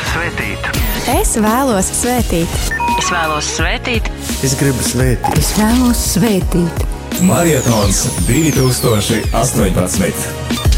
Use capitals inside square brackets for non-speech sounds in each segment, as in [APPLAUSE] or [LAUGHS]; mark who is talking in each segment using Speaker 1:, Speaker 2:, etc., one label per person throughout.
Speaker 1: vēlos svētīt.
Speaker 2: Es vēlos svētīt.
Speaker 3: Es vēlos svētīt.
Speaker 4: Es gribu svētīt.
Speaker 5: Es vēlos svētīt.
Speaker 6: Marietons 2018.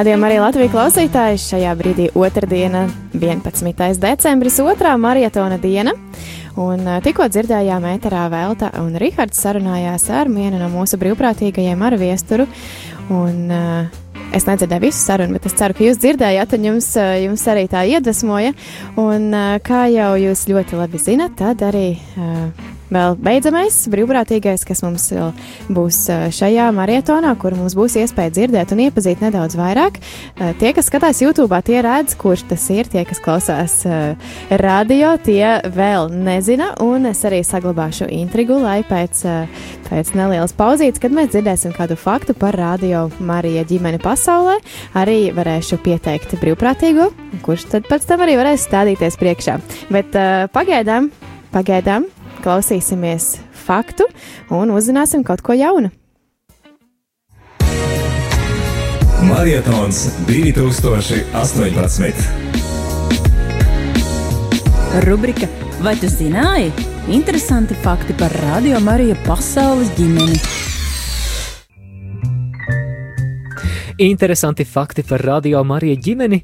Speaker 7: Radījuma arī Latvijas klausītāji, šajā brīdī otrdiena, 11. decembris, otrā marietona diena. Un tikko dzirdējām ēterā Velta un Rihards sarunājās ar vienu no mūsu brīvprātīgajiem ar viesturu. Un, uh, Es nedzirdēju visu sarunu, bet es ceru, ka jūs dzirdējāt, un jums, jums arī tā iedvesmoja. Un, kā jau jūs ļoti labi zinat, tad arī uh, vēl beidzamais brīvprātīgais, kas mums vēl būs šajā marietonā, kur mums būs iespēja dzirdēt un iepazīt nedaudz vairāk. Tie, kas skatās YouTube, tie redz, kurš tas ir. Tie, kas klausās radio, tie vēl nezina. Un es arī saglabāšu intrigu, lai pēc, pēc nelielas pauzītes, kad mēs dzirdēsim kādu faktu par radio Marija ģimeni pasaulē, arī varēšu pieteikt brīvprātīgo, kurš tad pēc tam arī varēs stādīties priekšā. Bet pagaidām, pagaidām klausīsimies faktu un uzzināsim kaut ko jaunu.
Speaker 6: Marietons 2018.
Speaker 5: Rubrika Vai tu zināji? Interesanti fakti par Radio Mariju pasaules ģimeni.
Speaker 8: Interesanti fakti par Radio Mariju ģimeni.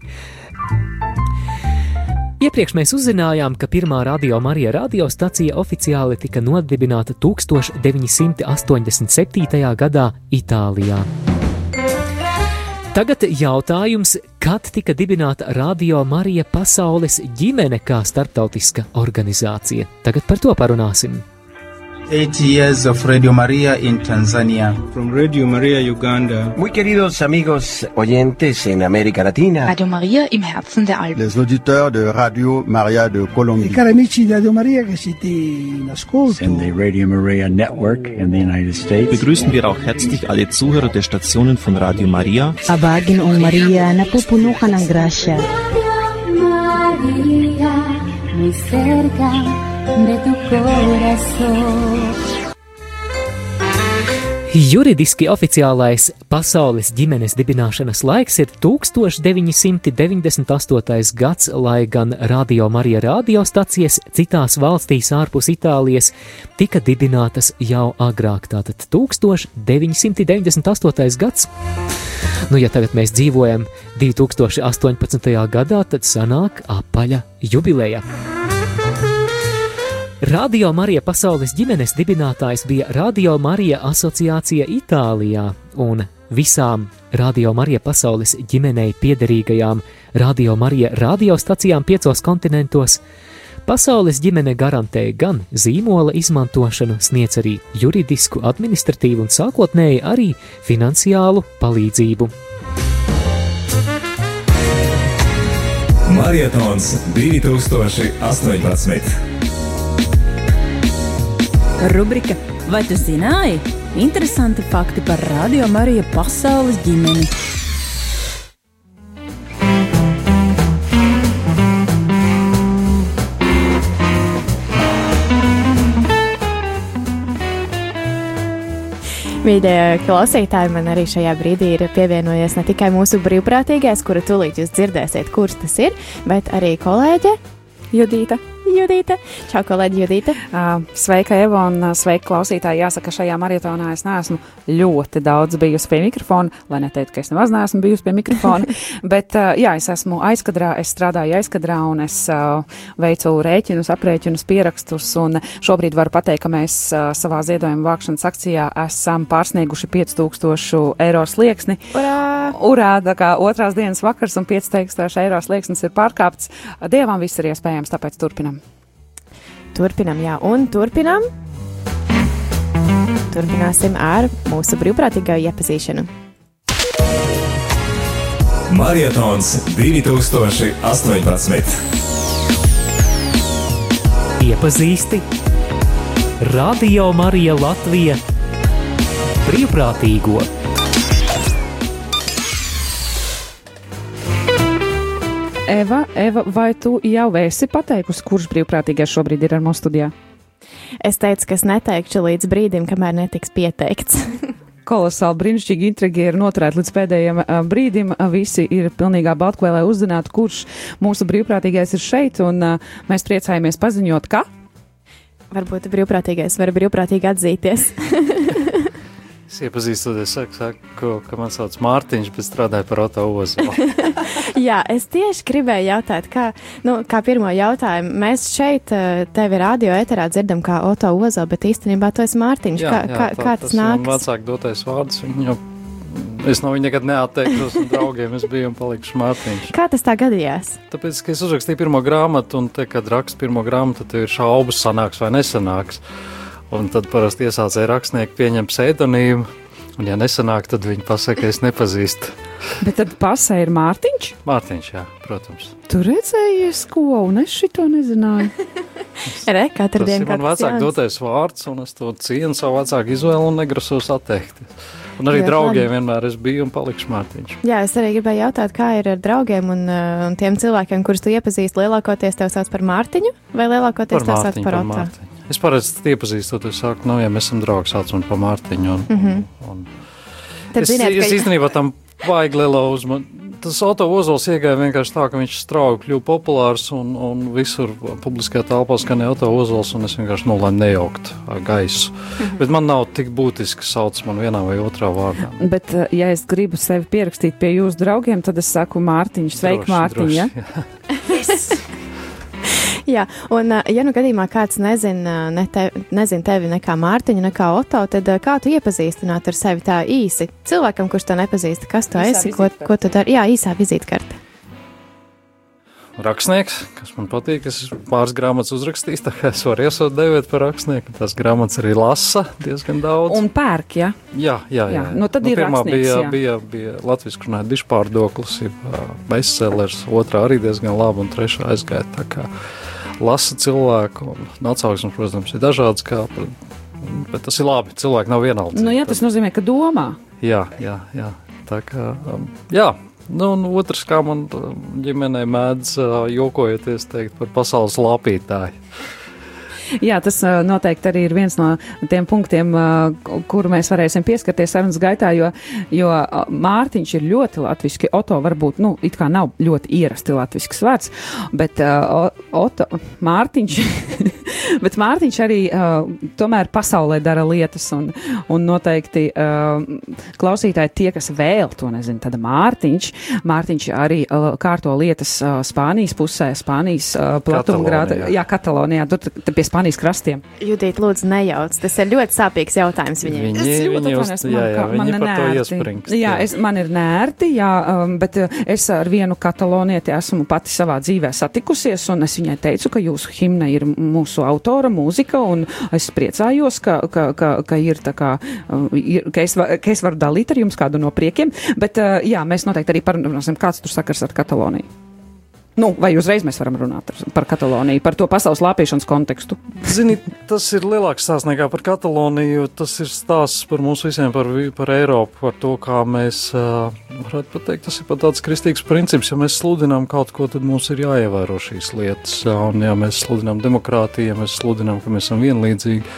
Speaker 8: Iepriekš mēs uzzinājām, ka pirmā radio Marija radiostacija oficiāli tika nodibināta 1987. gadā Itālijā. Tagad jautājums, kad tika dibināta Radio Marija pasaules ģimene kā starptautiska organizācija? Tagad par to parunāsim.
Speaker 9: Eight years of Radio Maria in Tanzania.
Speaker 10: From Radio Maria Uganda.
Speaker 11: Muy queridos amigos oyentes en América Latina.
Speaker 12: Radio Maria im Herzen der Alpen.
Speaker 13: Les auditeurs de Radio Maria de Colombie.
Speaker 14: I cari amici di Radio Maria che siete in ascolto.
Speaker 15: And the Radio Maria Network in the United States.
Speaker 16: Begrüßen wir auch herzlich alle Zuhörer der Stationen von Radio Maria.
Speaker 17: Abagin o Maria napupuno ka ng grasya.
Speaker 18: Maria, muy cerca de tu corazón.
Speaker 8: Juridiski oficiālais pasaules ģimenes dibināšanas laiks ir 1998. gads, lai gan Radio Marija radiostacijas citās valstīs ārpus Itālijas tika dibinātas jau agrāk, tātad 1998. gads. Nu, ja tagad mēs dzīvojam 2018. gadā, tad sanāk apaļa jubileja. Radio Marija pasaules ģimenes dibinātājs bija Radio Marija asociācija Itālijā, un visām Radio Marija pasaules ģimenei piederīgajām Radio Marija radiostacijām piecos kontinentos pasaules ģimene garantēja gan zīmola izmantošanu, sniedz arī juridisku, administratīvu un sākotnēji arī finansiālu palīdzību.
Speaker 6: Marietons 2018.
Speaker 5: Rubrika Vai tu zināji? Interesanti fakti par Radio Mariju pasaules ģimeni.
Speaker 7: Mīļie klausītāji, man arī šajā brīdī ir pievienojies ne tikai mūsu brīvprātīgais, kura tūlīt jūs dzirdēsiet, kurš tas ir, bet arī kolēģe Judīta. Judīte. Čau, kolēģi Judīte.
Speaker 19: Uh, sveika, Eva, un sveika klausītāji. Jāsaka, šajā maratonā es neesmu ļoti daudz bijusi pie mikrofona, lai neteiktu, ka es nemaz neesmu bijusi pie mikrofona, [LAUGHS] bet jā, es esmu aizkadrā, es strādāju aizkadrā un es veicu rēķinus, aprēķinus, pierakstus, un šobrīd varu pateikt, ka mēs savā ziedojuma vākšanas akcijā esam pārsnieguši 5000 eiro slieksni.
Speaker 7: Urā!
Speaker 19: Urā, tā kā otrās dienas vakars un 5000 eiro slieksnis ir pārkāpts. Dievam viss ir iespējams, tāpēc turpinam.
Speaker 7: Turpinam, jā, un turpinam. Turpināsim ar mūsu brīvprātīgā iepazīšanu.
Speaker 6: Marietons 2018.
Speaker 8: iepazīsti Radio Marija Latvija brīvprātīgo.
Speaker 19: Eva, Eva, vai tu jau esi pateikusi, kurš brīvprātīgais šobrīd ir ar mums studijā?
Speaker 7: Es teicu, ka es neteikšu līdz brīdim, kamēr netiks pieteikts. [LAUGHS]
Speaker 19: kolosāli brīnišķīgi intriги ir noturēti līdz pēdējiem brīdim. Visi ir pilnīgā baltkvē, lai uzzinātu, kurš mūsu brīvprātīgais ir šeit, un mēs priecājamies paziņot, ka.
Speaker 7: Varbūt brīvprātīgais var brīvprātīgi atzīties. [LAUGHS]
Speaker 1: Es iepazīstoties, saku, saku, ka man sauc Mārtiņš, bet strādāju par Oto Ozolu. [LAUGHS]
Speaker 7: Jā, es tieši gribēju jautāt, kā, nu, kā pirmo jautājumu. Mēs šeit eh, tevi radio eterā dzirdam kā Oto Ozolu, bet īstenībā tu esi Mārtiņš. Jā, kā, jā, kā, tā, kā tas, tas nāk?
Speaker 1: Man vecāk dotais vārds, viņu, es no viņa nekad neatteiktos un draugiem, es biju un palikšu Mārtiņš.
Speaker 7: Kā tas tā gadījās?
Speaker 1: Tāpēc, ka es uzrakstīju pirmo grāmatu, un te, kad rakstu pirmo grāmatu, tad ir šaubas sanāks vai nesanāks. Un tad parasti iesācēja rakstnieki pieņem pseidonīmu, un ja nesanāk, tad viņi pasaka, ka es nepazīstu.
Speaker 19: Bet tad pasē ir Mārtiņš?
Speaker 1: Mārtiņš, jā, protams.
Speaker 19: Tu redzējies ko, un es šito nezināju. [LAUGHS]
Speaker 7: Re, katru dienu.
Speaker 1: Man vecāk dotais vārds, un es to cienu savu vecāku izvēlu un negrasos atteikties. Un arī Jā, draugiem man... vienmēr es biju un palikšu Mārtiņš.
Speaker 7: Jā, es arī gribēju jautāt, kā ir ar draugiem un, uh, un tiem cilvēkiem, kurus tu iepazīsti, lielākoties tev sauc par Mārtiņu vai lielākoties tev sauc par Otto?
Speaker 1: Es parasti iepazīstot, es saku, nu, ja mēs esam draugi, sauc man par Mārtiņu. Un, mm -hmm. un, un
Speaker 7: Tad
Speaker 1: es,
Speaker 7: ziniet,
Speaker 1: es īstenībā tam vajag lielo uzmanību. Tas auto ozols iegāja vienkārši tā, ka viņš strauji kļuva populārs un, un visur publiskajā telpā skanēja auto ozols, un es vienkārši nolēmu nejaukt gaisu. Mm -hmm. Bet man nav tik būtiski sauc man vienā vai otrā vārdā.
Speaker 19: Bet, ja es gribu sevi pierakstīt pie jūsu draugiem, tad es saku Mārtiņš, sveiki Mārtiņ, ja? [LAUGHS] [LAUGHS] [LAUGHS]
Speaker 7: Jā, un ja nu gadījumā kāds nezina ne te, nezin tevi nekā Mārtiņu, nekā Oto, tad kā tu iepazīstināt ar sevi tā īsi? Cilvēkam, kurš to nepazīst, kas tu īsā esi, ko, ko tu dari? Jā, īsā vizītkarte
Speaker 1: rakstnieks, kas man patīk. Es pāris grāmatas uzrakstīju, tā kā es varu iesaukt devēt par rakstnieku. Tās grāmatas arī lasa diezgan daudz.
Speaker 19: Un pērk, ja?
Speaker 1: Jā, jā, jā. jā.
Speaker 19: Nu, tad nu, ir
Speaker 1: pirmā bija,
Speaker 19: jā.
Speaker 1: bija, bija Latvijas runājot dišpārdoklis, bestsellers, otrā arī diezgan laba un trešā aizgāja. Lasa cilvēku atsauksmes, protams, ir dažādas, kā, bet tas ir labi. Cilvēki nav vienaldi.
Speaker 19: Nu, jā, tas nozīmē, ka domā.
Speaker 1: Jā, jā, jā. Tā kā, um, jā, Nu, un otrs, kā man ģimenē mēdz jokojoties teikt par pasaules lapītāju.
Speaker 19: Jā, tas noteikti arī ir viens no tiem punktiem, kuru mēs varēsim pieskarties sarunas gaitā, jo, jo Mārtiņš ir ļoti latviski. Oto varbūt, nu, it kā nav ļoti ierasti latvisks vārds, bet uh, Oto, Mārtiņš, [LAUGHS] [LAUGHS] bet Mārtiņš arī uh, tomēr pasaulē dara lietas un, un noteikti uh, klausītāji tie, kas vēl to nezina, tad Mārtiņš, Mārtiņš arī uh, kārto lietas uh, Spānijas pusē, Spānijas uh, platumgrāda, jā, Katalonijā, tur pie Spānijas krastiem.
Speaker 7: Judīt, lūdzu, nejauc. Tas ir ļoti sāpīgs jautājums viņiem.
Speaker 1: Viņi, es ļoti atvainojos, man, jā, jā,
Speaker 19: man,
Speaker 1: par to iespringst.
Speaker 19: Jā, es, man ir nērti, jā, um, bet uh, es ar vienu katalonieti esmu pati savā dzīvē satikusies, un es viņai teicu, ka jūsu himna ir mūsu autora mūzika, un es priecājos, ka, ka, ka, ka ir tā kā, uh, ir, ka, es, ka es varu dalīt ar jums kādu no priekiem, bet uh, jā, mēs noteikti arī parunāsim, kāds tur sakars ar Kataloniju. Nu, vai uzreiz mēs varam runāt par Kataloniju, par to pasaules lāpīšanas kontekstu?
Speaker 1: Zini, tas ir lielāks stāsts nekā par Kataloniju. Tas ir stāsts par mums visiem, par, par Eiropu, par to, kā mēs, varētu pateikt, tas ir pat tāds kristīgs princips. Ja mēs sludinām kaut ko, tad mums ir jāievēro šīs lietas. Un ja mēs sludinām demokrātiju, ja mēs sludinām, ka mēs esam vienlīdzīgi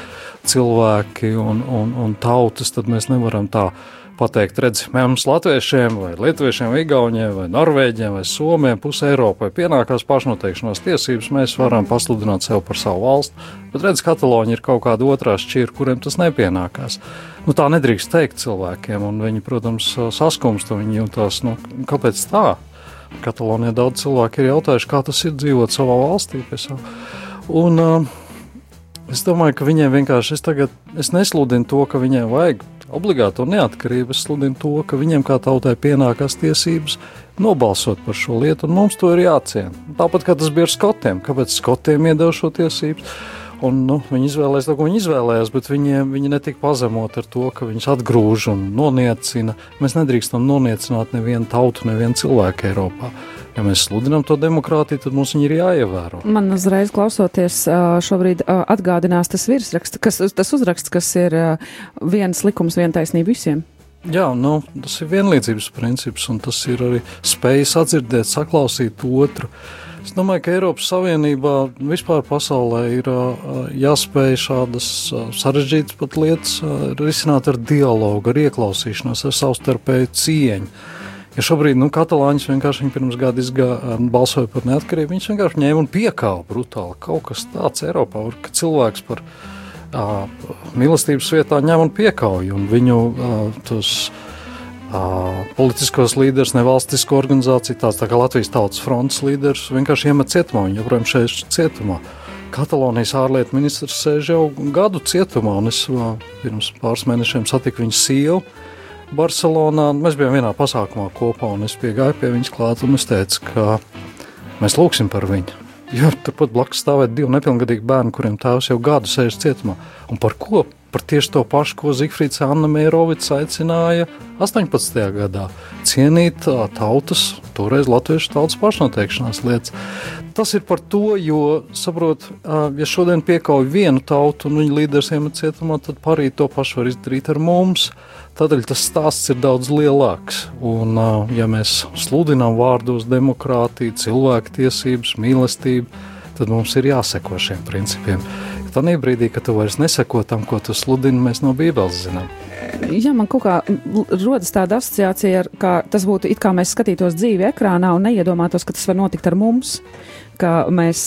Speaker 1: cilvēki un, un, un tautas, tad mēs nevaram tā pateikt, redz, mums latviešiem, vai lietuviešiem, vai igauniem, vai norvēģiem, vai somiem, pusē Eiropai pienākās pašnoteikšanās tiesības, mēs varam pasludināt sev par savu valstu, bet redz, Katalāņi ir kaut kāda otrā šķira, kuriem tas nepienākās. Nu, tā nedrīkst teikt cilvēkiem, un viņi, protams, saskumst, viņi jūtas, nu, kāpēc tā? Katalonijā daudz cilvēku ir jautājuši, kā tas ir dzīvot savā valstī. Un, uh, es domāju, ka viņiem vienkārši es tagad es nesludinu to, ka viņiem vajag obligāto neatkarību. Es sludinu to, ka viņiem kā tautai pienākās tiesības nobalsot par šo lietu, un mums to ir jāciena. Tāpat kā tas bija ar skotiem, kāpēc skotiem iedeva šo tiesību. Un, nu, viņi izvēlējās to, ko viņi izvēlējās, bet viņi, viņi netika pazemot ar to, ka viņus atgrūž un noniecina. Mēs nedrīkstam noniecināt nevienu tautu, nevienu cilvēku Eiropā. Ja mēs sludinām to demokrātiju, tad mums viņi ir jāievēro.
Speaker 19: Man uzreiz klausoties, šobrīd atgādinās tas virsraksts, kas, tas uzraksts, kas ir viens likums, viena taisnība visiem.
Speaker 1: Jā, nu, tas ir vienlīdzības princips, un tas ir arī spējas atdzirdēt, saklausīt otru. Uh, Es domāju, ka Eiropas Savienībā vispār pasaulē ir jāspēj šādas sarežģītas pat lietas risināt ar dialogu, ar ieklausīšanos, ar savstarpēju cieņu. Ja šobrīd nu, katalāņus vienkārši pirms gada izgā, balsoja par neatkarību, viņš vienkārši ņēma un piekāva brutāli. Kaut kas tāds Eiropā, ka cilvēks par uh, mīlestības vietā ņem un piekauj, un viņu uh, tos uh, politiskos līderus, nevalstisko organizāciju, tāds tā kā Latvijas Tautas fronts līderis, vienkārši iemet cietumā. Viņi joprojām šeit cietumā. Katalonijas ārlietu ministrs sēž jau gadu cietumā, un es pirms pāris mēnešiem satiku viņas sievu Barcelonā. Mēs bijām vienā pasākumā kopā, un es piegāju pie viņas klāt, un es teicu, ka mēs lūgsim par viņu. Jo turpat blakus stāvēt divi nepilngadīgi bērni, kuriem tēvs jau gadu sēž cietumā. Un par ko? Par tieši to pašu, ko Zifrits Anna Mērovics aicināja 18. gadā - cienīt tautas, toreiz latviešu tautas pašnoteikšanās lietas. Tas ir par to, jo, saprot, ja šodien piekauj vienu tautu un viņa līderis iemet cietumā, tad parīt to pašu var izdarīt ar mums. Tādēļ tas stāsts ir daudz lielāks. Un, ja mēs sludinām vārdos demokrātiju, cilvēktiesības, mīlestību, tad mums ir jāseko šiem principiem. Tanī brīdī, kad tu vairs neseko tam, ko tu sludini, mēs no Bībeles zinām.
Speaker 19: Jā, man kaut kā rodas tāda asociācija, ka tas būtu it kā mēs skatītos dzīvi ekrānā un neiedomātos, ka tas var notikt ar mums ka mēs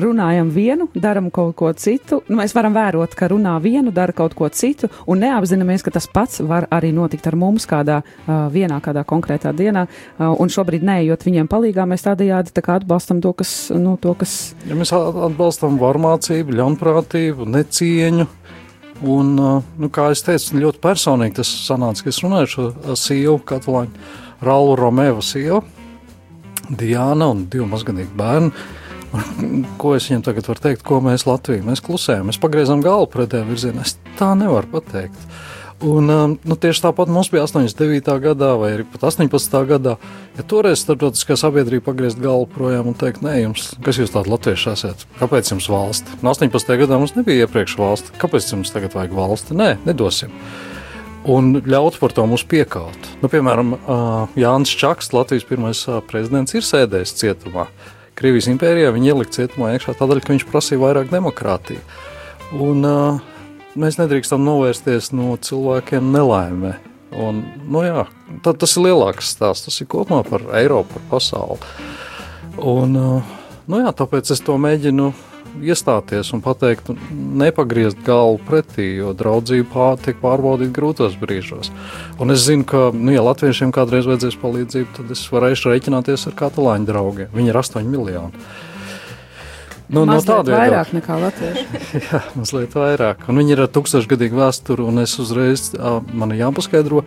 Speaker 19: runājam vienu, darām kaut ko citu. Nu, mēs varam vērot, ka runā vienu, dara kaut ko citu, un neapzināmies, ka tas pats var arī notikt ar mums kādā vienā, kādā konkrētā dienā. Un šobrīd, neejot viņiem palīdzīgā, mēs tādējādi tā atbalstam to, kas. Nu, to, kas...
Speaker 1: Ja mēs atbalstam varmācību, ļaunprātību, necieņu. Un, nu, kā jau teicu, ļoti personīgi tas sanāca, ka es runāju ar šo sievu, Katalāņu Raulu Romēvu sievu Diana un divi mazgadīgi bērni. Ko es viņam tagad varu teikt, ko mēs Latvijā mēs klusējam? Mēs pagriezām galvu pretējā virzienā. Es tā nevaru pateikt. Un, um, nu, tieši tāpat mums bija 89. gadā, vai arī pat 18. gadā. Ja toreiz starptautiskā sabiedrība pagriezt galvu projām un teikt, nē, jums, kas jūs tādi latvieši esat, kāpēc jums valsti? No 18. gadā mums nebija iepriekš valsti, kāpēc jums tagad vajag valsti? Nē, nedosim un ļaut par to mums piekaut. Nu, piemēram, Jānis Čakste, Latvijas pirmais prezidents, ir sēdējis cietumā. Krievijas impērijā viņa ielika cietumā iekšā tādēļ, ka viņš prasīja vairāk demokrātiju. Un, mēs nedrīkstam novērsties no cilvēkiem nelaimē. Un, nu jā, tad, tas ir lielāks stāsts. Tas ir kopumā par Eiropu, par pasauli. Un, nu jā, tāpēc es to mēģinu iestāties un pateikt, nepagriezt galvu pretī, jo draudzība pār, tiek pārbaudīta grūtos brīžos. Un es zinu, ka, nu, ja latviešiem kādreiz vajadzēs palīdzību, tad es varēšu rēķināties ar katalāņu draugiem. Viņi ir 8 miljoni.
Speaker 19: Nu, mazliet no tāda vairāk nekā latvieši. [LAUGHS]
Speaker 1: Jā, mazliet vairāk. Un viņi ir ar tūkstošgadīgu vēsturi, un es uzreiz man jāpaskaidro,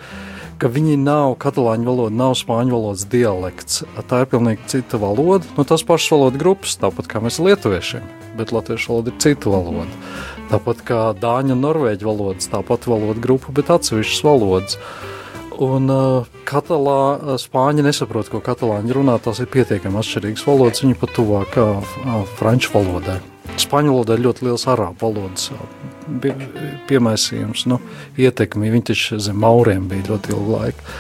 Speaker 1: ka viņi nav katalāņu valoda, nav spāņu valodas dialekts. Tā ir pilnīgi cita valoda. Nu, tas pašs valodas grupas, tāpat kā mēs lietuviešiem, bet latviešu valoda ir cita valoda. Tāpat kā dāņu un norvēģu valodas, tāpat valoda grupa, bet atsevišķas valodas. Un uh, katalā, spāņi nesaprot, ko katalāņi runā. Tās ir pietiekami atšķirīgas valodas. Viņi pat tuvāk uh, franču valodai. Spāņu valodā ir ļoti liels arābu valodas pie, piemēsījums, nu, ietekmi. Viņi taču zem mauriem bija ļoti ilgu laiku.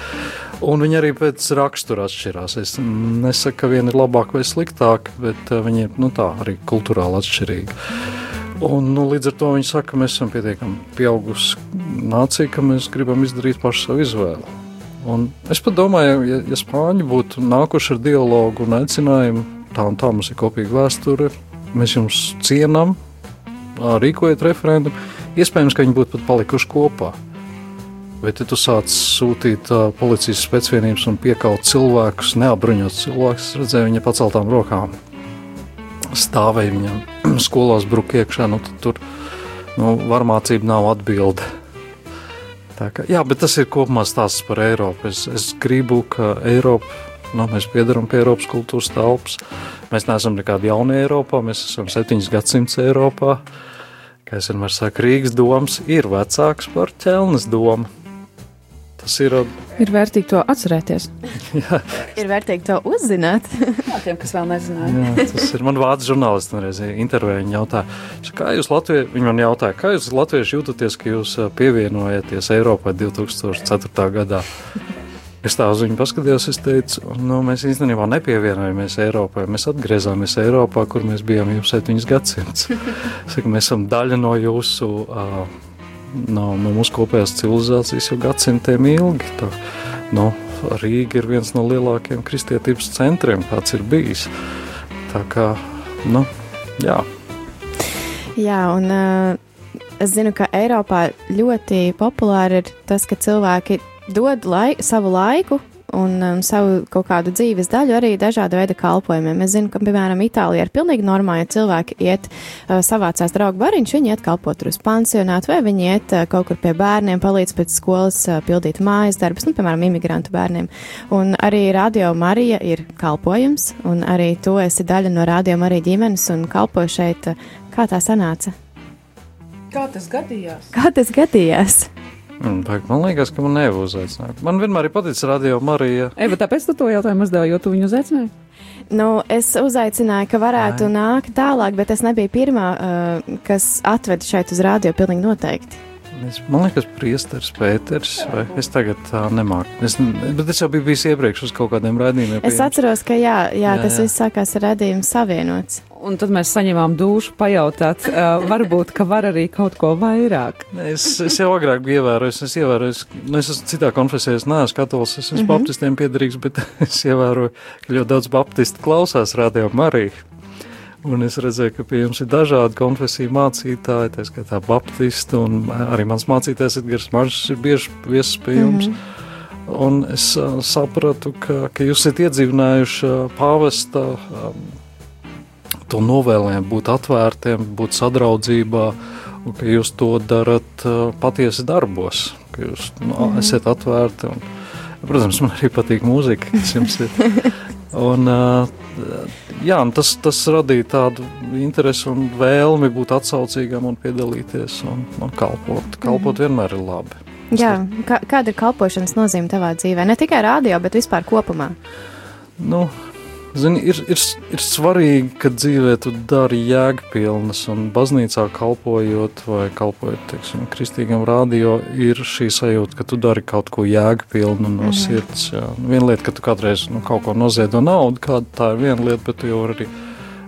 Speaker 1: Un viņi arī pēc rakstura atšķirās. Es nesaku, ka viena ir labāka vai sliktāka, bet uh, viņi ir nu, tā, arī kultūrāli atšķirīgi. Un, nu, līdz ar to viņi saka, ka mēs esam pietiekami pieaugusi nācija, ka mēs gribam izdarīt pašu savu izvēli. Un es pat domāju, ja, ja spāņi būtu nākuši ar dialogu un aicinājumu, tā un tā mums ir kopīga vēsture, mēs jums cienām, rīkojot referendumu, iespējams, ka viņi būtu pat palikuši kopā. Bet, ja tu sāc sūtīt uh, policijas spēcvienības un piekaut cilvēkus, neapbruņot cilvēkus, redzēju viņa paceltām rokām, stāvēja viņam [CLEARS THROAT] skolās bruka iekšā, nu tur nu, varmācība nav atbilde. Kā, jā, bet tas ir kopumā stāsts par Eiropu. Es, es gribu, ka Eiropa, nu, mēs piedaram pie Eiropas kultūras telpas. Mēs neesam nekādi jauni Eiropā, mēs esam septiņus gadsimtus Eiropā. Kā es vienmēr saku, Rīgas domas ir vecāks par ķelnes domu. Tas ir.
Speaker 19: Ir vērtīgi to atcerēties. [LAUGHS]
Speaker 1: jā.
Speaker 7: Ir vērtīgi to uzzināt. [LAUGHS]
Speaker 19: jā, tiem, kas vēl nezināja.
Speaker 1: jā, tas ir man vārds žurnālists. Vienreiz intervijā viņa jautāja, kā jūs Latvieši, viņa man jautāja, kā jūs Latvieši jūtaties, ka jūs pievienojaties Eiropai 2004. gadā? Es tā uz viņu paskatījos, es teicu, nu, mēs īstenībā nepievienojamies Eiropai. Mēs atgriezāmies Eiropā, kur mēs bijām jau septiņus gadsimtus. mēs esam daļa no jūsu. Uh, no, no mūsu kopējās civilizācijas jau gadsimtiem ilgi. Tā, no, Rīga ir viens no lielākajiem kristietības centriem, kāds ir bijis. Tā kā, nu, jā.
Speaker 7: Jā, un uh, es zinu, ka Eiropā ļoti populāri ir tas, ka cilvēki dod lai, savu laiku un um, savu kaut kādu dzīves daļu arī dažādu veidu kalpojumiem. Es zinu, ka, piemēram, Itālijā ir pilnīgi normāli, ja cilvēki iet uh, savācās draugu bariņš, viņi iet kalpot uz pansionātu, vai viņi iet uh, kaut kur pie bērniem, palīdz pēc skolas uh, pildīt mājas darbus, nu, piemēram, imigrantu bērniem. Un arī Radio Marija ir kalpojums, un arī tu esi daļa no Radio Marija ģimenes un kalpo šeit. Uh, kā tā sanāca?
Speaker 19: Kā tas gadījās?
Speaker 7: Kā tas gadījās?
Speaker 1: Mm, man liekas, ka man nevar uzaicināt. Man vienmēr ir paticis radio Marija.
Speaker 19: Eva, tāpēc tu to jautājumu uzdevi, jo tu viņu uzaicināji?
Speaker 7: Nu, es uzaicināju, ka varētu Ai. nākt tālāk, bet es nebiju pirmā, uh, kas atveda šeit uz rādio pilnīgi noteikti.
Speaker 1: Es, man liekas, Priesteris Pēters, vai es tagad tā nemāku. Es, bet es jau biju bijis iepriekš uz kaut kādiem raidījumiem.
Speaker 7: Es atceros, ka jā, jā, jā tas jā. viss sākās ar raidījumu savienots.
Speaker 19: Un tad mēs saņēmām dušu pajautāt, uh, varbūt, ka var arī kaut ko vairāk.
Speaker 1: Es, es jau agrāk biju ievērojis, es ievēroju, nu, es esmu citā konfesijā, es neesmu katolis, es esmu mm -hmm. baptistiem piedarīgs, bet [LAUGHS] es ievēroju, ka ļoti daudz baptistu klausās radio Mariju. Un es redzēju, ka pie jums ir dažādi konfesiju mācītāji, tā skaitā baptisti, un arī mans mācītājs Edgars Maržs ir bieži viesis pie jums. Mm -hmm. Un es uh, sapratu, ka, ka jūs esat iedzīvinājuši uh, pāvesta um, to novēlējumu būt atvērtiem, būt sadraudzībā, un ka jūs to darat uh, patiesi darbos, ka jūs nu, mm -hmm. esat atvērti. Un, protams, man arī patīk mūzika, kas jums ir. [LAUGHS] Un, jā, tas, tas radīja tādu interesi un vēlmi būt atsaucīgam un piedalīties un, un kalpot. Kalpot mm. vienmēr ir labi.
Speaker 7: Jā, kā, kāda ir kalpošanas nozīme tavā dzīvē? Ne tikai rādio, bet vispār kopumā.
Speaker 1: Nu, Zini, ir, ir, ir svarīgi, ka dzīvē tu dari jēgpilnas, un baznīcā kalpojot vai kalpojot, teiksim, kristīgam rādio, ir šī sajūta, ka tu dari kaut ko jēgpilnu no -hmm. sirds. Jā. Viena lieta, ka tu kādreiz nu, kaut ko noziedo naudu, kāda tā ir viena lieta, bet tu jau arī.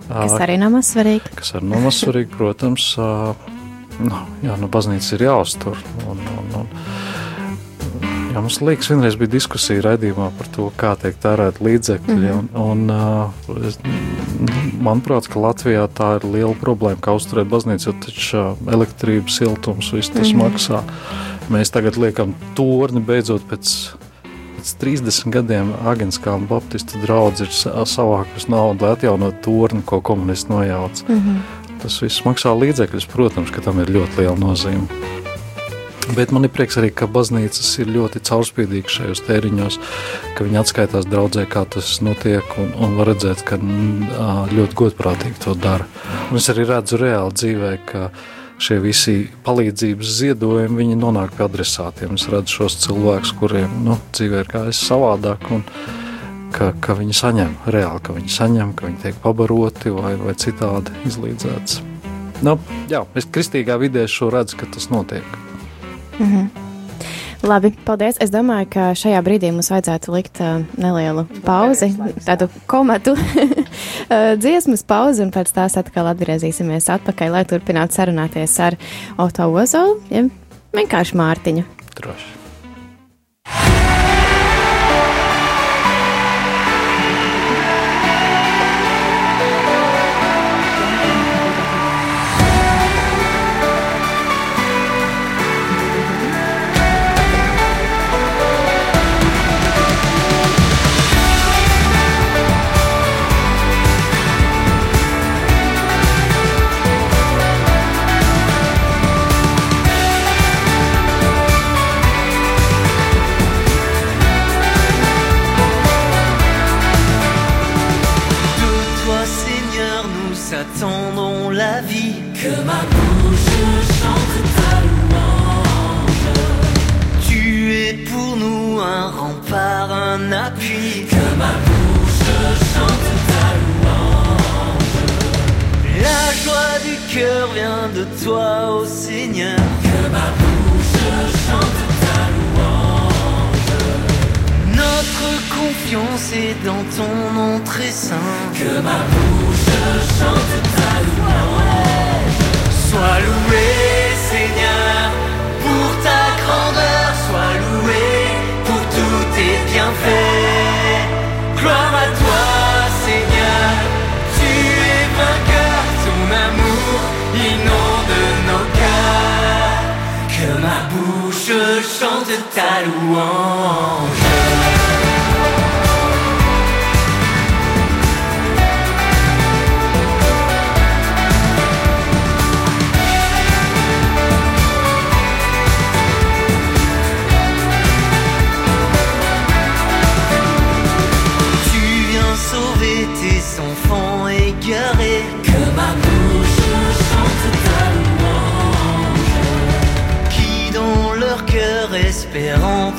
Speaker 7: Kas arī nav maz svarīgi.
Speaker 1: Kas arī nav maz svarīgi, protams. Nu, jā, nu, baznīca ir jāuztur. Un, un, un, Jā, mums liekas, vienreiz bija diskusija raidījumā par to, kā tiek tērēt līdzekļi. Mm -hmm. un, un, es, manuprāt, ka Latvijā tā ir liela problēma, kā uzturēt baznīcu, jo taču elektrības, siltums, viss tas mm -hmm. maksā. Mēs tagad liekam torni beidzot pēc pēc 30 gadiem Agenskāla Baptistu draugs ir savākus naudu, lai atjaunotu torni, ko komunisti nojauca. Mm -hmm. Tas viss maksā līdzekļus, protams, ka tam ir ļoti liela nozīme. Bet man ir prieks arī, ka baznīcas ir ļoti caurspīdīgas šajos tēriņos, ka viņi atskaitās draudzē, kā tas notiek, un, un var redzēt, ka ļoti godprātīgi to dara. Un es arī redzu reāli dzīvē, ka šie visi palīdzības ziedojumi, viņi nonāk pie adresātiem. Es redzu šos cilvēkus, kuriem nu, dzīvē ir gājis savādāk, un ka, ka viņi saņem reāli, ka viņi saņem, ka viņi tiek pabaroti vai, vai citādi izlīdzēts. Nu, jā, es kristīgā vidē šo redzu, ka tas notiek.
Speaker 7: -hmm. Labi, paldies. Es domāju, ka šajā brīdī mums vajadzētu likt uh, nelielu pauzi, tādu komatu [LAUGHS] uh, dziesmas pauzi, un pēc tās atkal atgriezīsimies atpakaļ, lai turpinātu sarunāties ar Oto Ozolu, ja vienkārši Mārtiņu.
Speaker 1: Droši.
Speaker 4: je chante ta louange.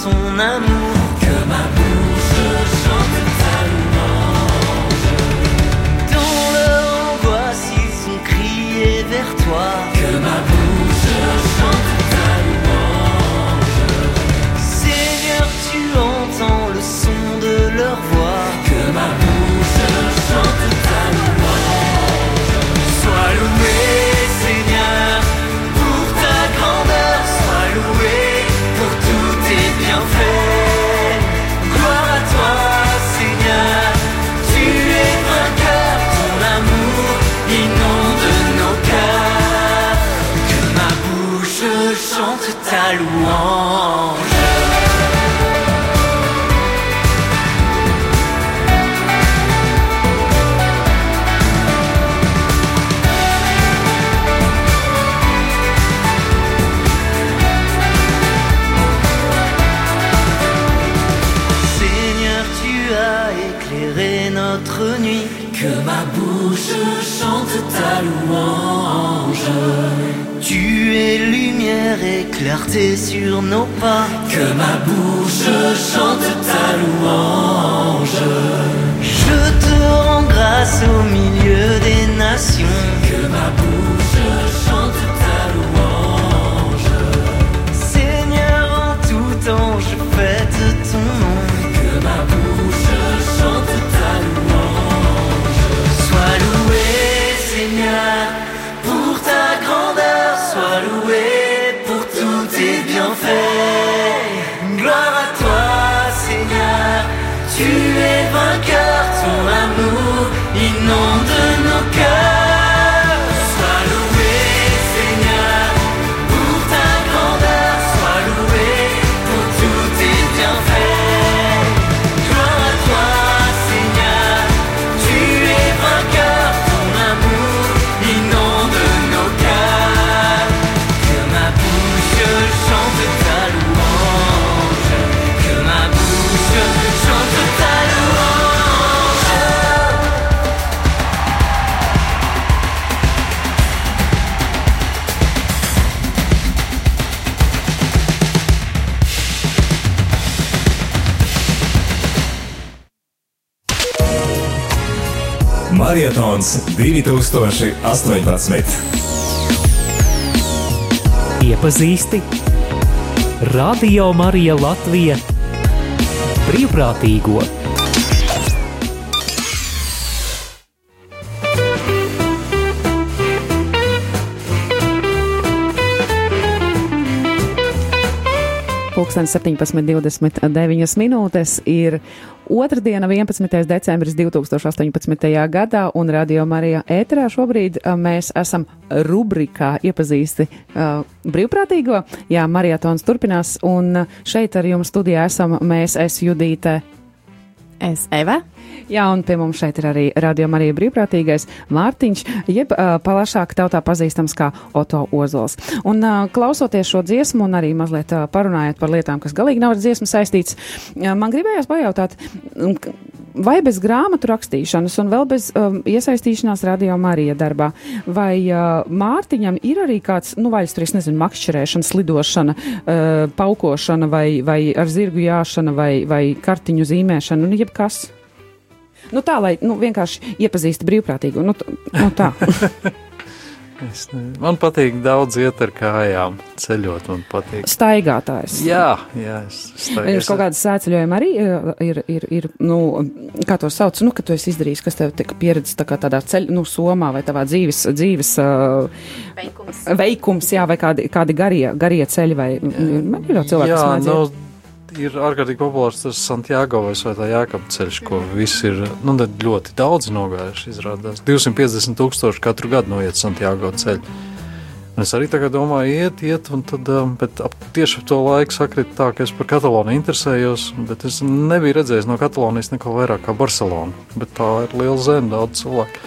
Speaker 4: ton amour. Que ma bouche chante ta louange. Dont leur angoisse, ils ont crié vers toi. Que ma bouche chante ta louange. Seigneur, tu entends le son de leur voix. Que ma bouche long. sur nos pas. Que ma bouche chante ta louange. Je te rends grâce au milieu.
Speaker 6: Maratons 2018.
Speaker 8: Iepazīsti Radio Marija Latvija brīvprātīgo!
Speaker 19: Pūkstens 17.29 minūtes ir otrdiena, 11. decembris 2018. gadā, un Radio Marijā ēterā šobrīd mēs esam rubrikā iepazīsti uh, brīvprātīgo. Jā, maratons turpinās, un šeit ar jums studijā esam mēs, es Judīte.
Speaker 7: Es Eva.
Speaker 19: Jā, un pie mums šeit ir arī radio Marija brīvprātīgais Mārtiņš, jeb uh, plašāk tautā pazīstams kā Oto Ozols. Un uh, klausoties šo dziesmu un arī mazliet uh, parunājot par lietām, kas galīgi nav ar dziesmu saistīts, uh, man gribējās pajautāt, vai bez grāmatu rakstīšanas un vēl bez um, iesaistīšanās radio Marija darbā, vai uh, Mārtiņam ir arī kāds, nu, vaļas tur, es nezinu, makšķerēšana, slidošana, uh, paukošana vai, vai ar zirgu jāšana vai, vai kartiņu zīmēšana, un jebkas? Nu, tā, lai nu, vienkārši iepazīstu brīvprātīgu. Nu, nu, tā. [LAUGHS]
Speaker 1: Es ne, man patīk daudz iet ar kājām, ceļot. Man patīk.
Speaker 19: Staigātājs.
Speaker 1: Jā, jā es
Speaker 19: staigāju. Jums kaut kāda sēceļojuma arī ir, ir, ir, nu, kā to sauc, nu, ka tu esi izdarījis, kas tev tika pieredzes tā kā tādā ceļ, nu, somā vai tavā dzīves, dzīves uh, veikums. veikums, jā, vai kādi, kādi garie, garie ceļi, vai man ir jau cilvēki,
Speaker 1: jā, kas mācīja. Nu, ir ārkārtīgi populārs tas Santiago vai Svētā Jākapa ceļš, ko visi ir nu, ļoti daudz nogājuši. Izrādās 250 tūkstoši katru gadu noiet Santiago ceļu. Un es arī domāju, iet, iet, un tad, um, bet ap, tieši ap to laiku sakrit tā, ka es par Kataloniju interesējos, bet es nebiju redzējis no Katalonijas neko vairāk kā Barcelonu, bet tā ir liela zeme, daudz cilvēku.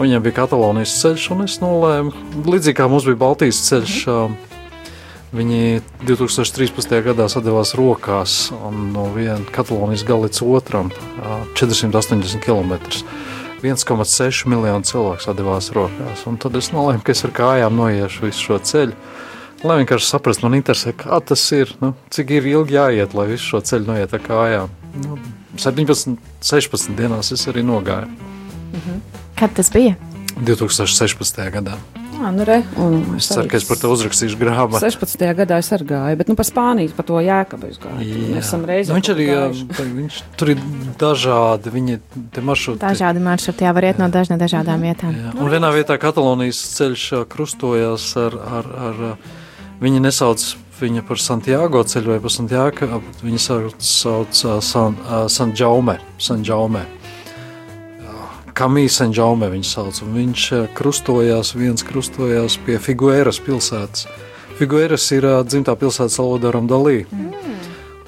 Speaker 1: Viņam bija Katalonijas ceļš, un es nolēmu, līdzīgi kā mums bija Baltijas ceļš, um, Viņi 2013. gadā sadavās rokās no viena Katalonijas gala līdz otram 480 km. 1,6 miljonu cilvēku sadavās rokās. Un tad es nolēmu, ka es ar kājām noiešu visu šo ceļu. Lai vienkārši saprastu, man interesē, kā tas ir, nu, cik ir ilgi jāiet, lai visu šo ceļu noiet ar kājām. Nu, 17, 16 dienās es arī nogāju.
Speaker 7: Mhm. Kad tas bija?
Speaker 1: 2016. gadā.
Speaker 19: Jā, nu re,
Speaker 1: es ceru, ka es par to uzrakstīšu grāmatu.
Speaker 19: 16. gadā es arī gāju, bet nu, par Spāniju, par to jēkabu es gāju. Mēs esam reizē.
Speaker 1: Nu, viņš arī, viņš, tur ir dažādi, viņi te maršruti.
Speaker 7: Dažādi maršruti, jā, var iet no dažna, dažādām vietām. Jā.
Speaker 1: Un vienā vietā Katalonijas ceļš krustojās ar, ar, ar, viņi nesauc viņa par Santiago ceļu vai par Santiago, viņi sauc, sauc San, San Jaume, San Jaume. Kamīs Senžaume viņu sauc, un viņš eh, krustojās, viens krustojās pie Figueras pilsētas. Figueras ir uh, dzimtā pilsēta Salvadoram Dalī. Mm.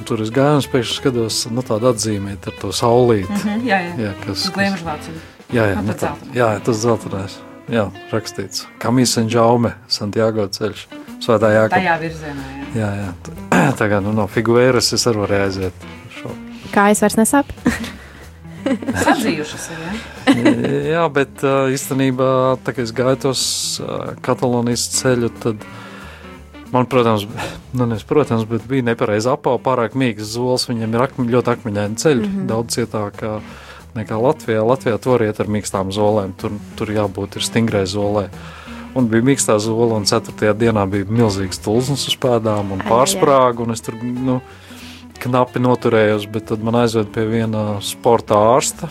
Speaker 1: Un tur es gāju un pēkšņi skatos, nu tādu atzīmēt ar to saulīti. Mm
Speaker 19: -hmm, jā, jā. jā
Speaker 1: kas,
Speaker 19: kas,
Speaker 1: jā, jā, nu, tā, jā, tas zeltainais. Jā, rakstīts. Kamīs Senžaume, Santiago ceļš. Svētā jākapa.
Speaker 19: Tajā virzienā, jā.
Speaker 1: Jā, jā. [CLEARS THROAT] Tagad nu, no Figueras es arī varēju aiziet. Šo.
Speaker 7: Kā es vairs nesapu?
Speaker 19: Sadzījušas ir,
Speaker 1: ja? [LAUGHS] [LAUGHS] Jā, bet īstenībā, tā kā es gāju tos Katalonijas ceļu, tad man, protams, [LAUGHS] nu, nes, protams bet bija nepareizi apā, pārāk mīgs zols, viņiem ir akmi, ļoti akmeņaini ceļi, mm -hmm. daudz cietāk nekā Latvijā. Latvijā tur iet ar mīkstām zolēm, tur, tur jābūt ir stingrai zolē. Un bija mīkstā zola, un 4. dienā bija milzīgs tulznis uz pēdām un pārsprāga, un es tur, nu, knapi noturējos, bet tad man aizved pie viena sporta ārsta,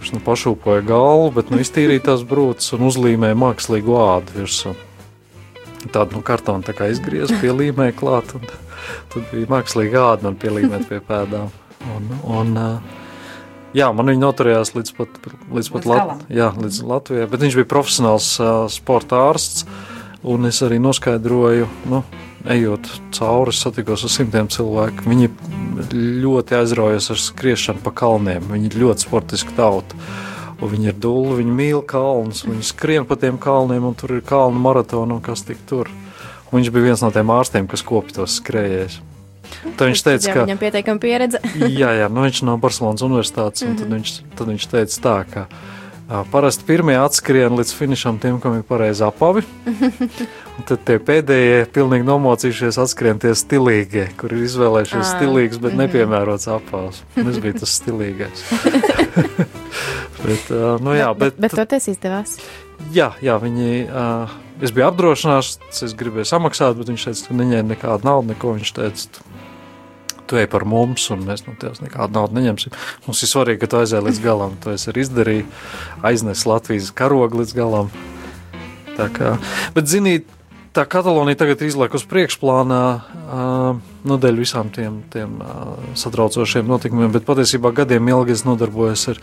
Speaker 1: kurš nu pašūpoja galvu, bet nu iztīrīja tās brūces un uzlīmēja mākslīgu ādu virsmu. Tādu nu, kartonu tā kā izgriez, pielīmēja klāt, un tad bija mākslīga āda man pielīmēt pie pēdām. Un, un, jā, man viņa noturējās līdz pat, līdz pat Lat jā, līdz Latvijai, bet viņš bija profesionāls uh, sporta ārsts, un es arī noskaidroju, nu, ejot cauri, satikos ar simtiem cilvēku. Viņi ļoti aizraujas ar skriešanu pa kalniem. Viņi ir ļoti sportiski tauta. Un viņi ir dūli, viņi mīl kalnus, viņi skrien pa tiem kalniem, un tur ir kalnu maratona un kas tik tur. Un viņš bija viens no tiem ārstiem, kas kopja tos skrējējus. Tad viņš teica, ka
Speaker 7: viņam pietiekami pieredze. [LAUGHS]
Speaker 1: jā, jā, nu viņš no Barcelonas universitātes, un mm -hmm. tad, viņš, tad viņš teica tā, ka Parasti pirmie atskrien līdz finišam tiem, kam ir pareizi apavi. [LAUGHS] tad tie pēdējie, pilnīgi nomocījušies, atskrien tie stilīgie, kur ir izvēlējušies stilīgs, bet -hmm. nepiemērots apavs. Es biju tas stilīgais. [LAUGHS] bet, nu, jā, bet,
Speaker 7: bet, bet toties izdevās.
Speaker 1: Jā, jā viņi, uh, es biju apdrošināts, es gribēju samaksāt, bet viņš teica, ka neņēma nekādu naudu, neko viņš teica tu ej par mums, un mēs no tevis nekādu naudu neņemsim. Mums ir svarīgi, ka tu aizēji līdz galam. To es arī izdarīju, aiznes Latvijas karogu līdz galam. Tā kā, bet, ziniet, tā Katalonija tagad ir izlaika uz priekšplānā uh, nu, dēļ visām tiem, tiem uh, satraucošiem notikumiem, bet patiesībā gadiem ilgi es nodarbojos ar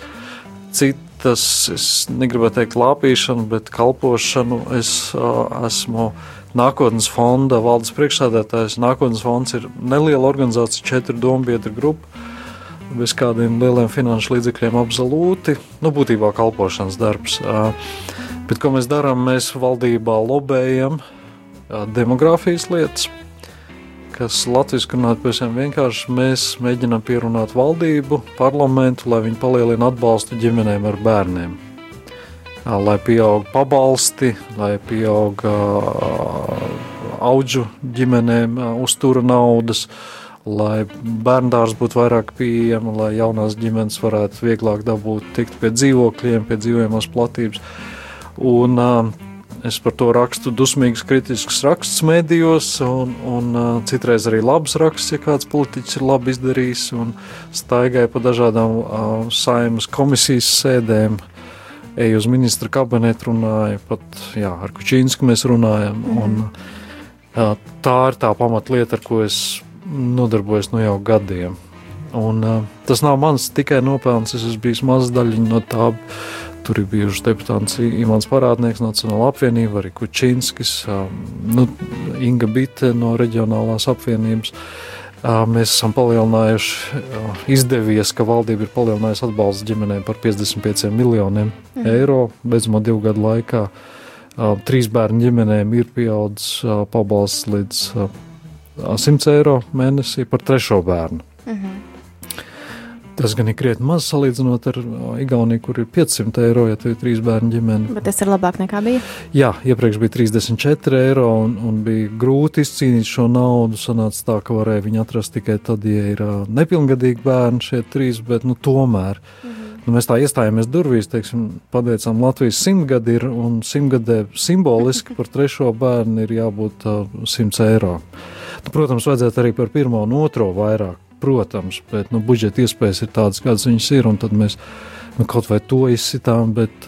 Speaker 1: citas, es negribētu teikt lāpīšanu, bet kalpošanu. Es uh, esmu nākotnes fonda valdes priekšsēdētājs. Nākotnes fonds ir neliela organizācija, četru dombietru grupu. bez kādiem lieliem finanšu līdzekļiem absolūti, nu, būtībā kalpošanas darbs. Bet ko mēs darām? Mēs valdībā lobējam demogrāfijas lietas, kas Latvijas runājot pavisam vienkārši. Mēs mēģinām pierunāt valdību, parlamentu, lai viņi palielina atbalstu ģimenēm ar bērniem. Lai pieaug pabalsti, lai pieaug auģu ģimenēm uztura naudas, lai bērndārs būtu vairāk pieejama, lai jaunās ģimenes varētu vieglāk dabūt tikt pie dzīvokļiem, pie dzīvojamās platības. Un, uh, Es par to rakstu dusmīgus, kritiskus rakstus medijos, un, un uh, citreiz arī labus rakstus, ja kāds politiķis ir labi izdarījis, un staigāja pa dažādām uh, saimas komisijas sēdēm, eju uz ministra kabinetu, runāju pat jā, ar Kučīnsku mēs runājam. Mm. Un, uh, tā ir tā pamatlieta, ar ko es nodarbojos nu jau gadiem. Un, uh, tas nav mans tikai nopelns, es esmu bijis mazs daļiņa no tā Tur ir bijuši deputāts Imants Parādnieks, Nacionāla apvienība, arī Kučinskis, nu, Inga Bite no reģionālās apvienības. Mēs esam palielinājuši, izdevies, ka valdība ir palielinājusi atbalstu ģimenēm par 55 miljoniem mm. eiro beidzamā divu gadu laikā. Trīs bērnu ģimenēm ir pieaudzis pabalsts līdz 100 eiro mēnesī par trešo bērnu. -hmm. Tas gan ir krietni maz salīdzinot ar Igauniju, kur ir 500 eiro, ja tev ir trīs bērnu ģimene.
Speaker 7: Bet tas ir labāk nekā bija?
Speaker 1: Jā, iepriekš bija 34 eiro un, un bija grūti izcīnīt šo naudu. Sanāca tā, ka varēja viņu atrast tikai tad, ja ir nepilngadīgi bērni šie trīs, bet nu, tomēr. -hmm. Nu, mēs tā iestājāmies durvīs, teiksim, pateicām, Latvijas simtgadi ir un simtgadē simboliski par trešo bērnu ir jābūt uh, 100 eiro. Nu, protams, vajadzētu arī par pirmo un otro vairāk protams, bet nu, budžeta iespējas ir tādas, kādas viņas ir. Tad mēs nu, kaut vai to izsitām, bet,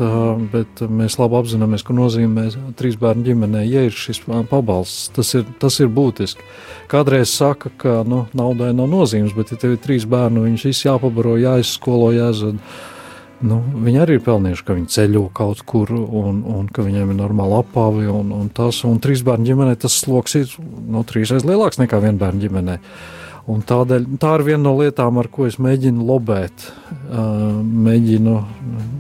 Speaker 1: bet mēs labi apzināmies, ka nozīmē trīs bērnu ģimenē, ja ir šis pabalsts, tas ir, tas ir būtiski. Kādreiz saka, ka nu, naudai nav nozīmes, bet, ja tev ir trīs bērni, viņus visi jāpabaro, jāizskolo, jāzina. Nu, viņi arī ir pelnījuši, ka viņi ceļo kaut kur, un, un ka viņiem ir normāla apāve. Un, un tas, un trīs bērnu ģimenē tas sloks ir nu, trīsreiz lielāks nekā viena bērnu ģimenei. Un tādēļ tā ir viena no lietām, ar ko es mēģinu lobēt. Mēģinu,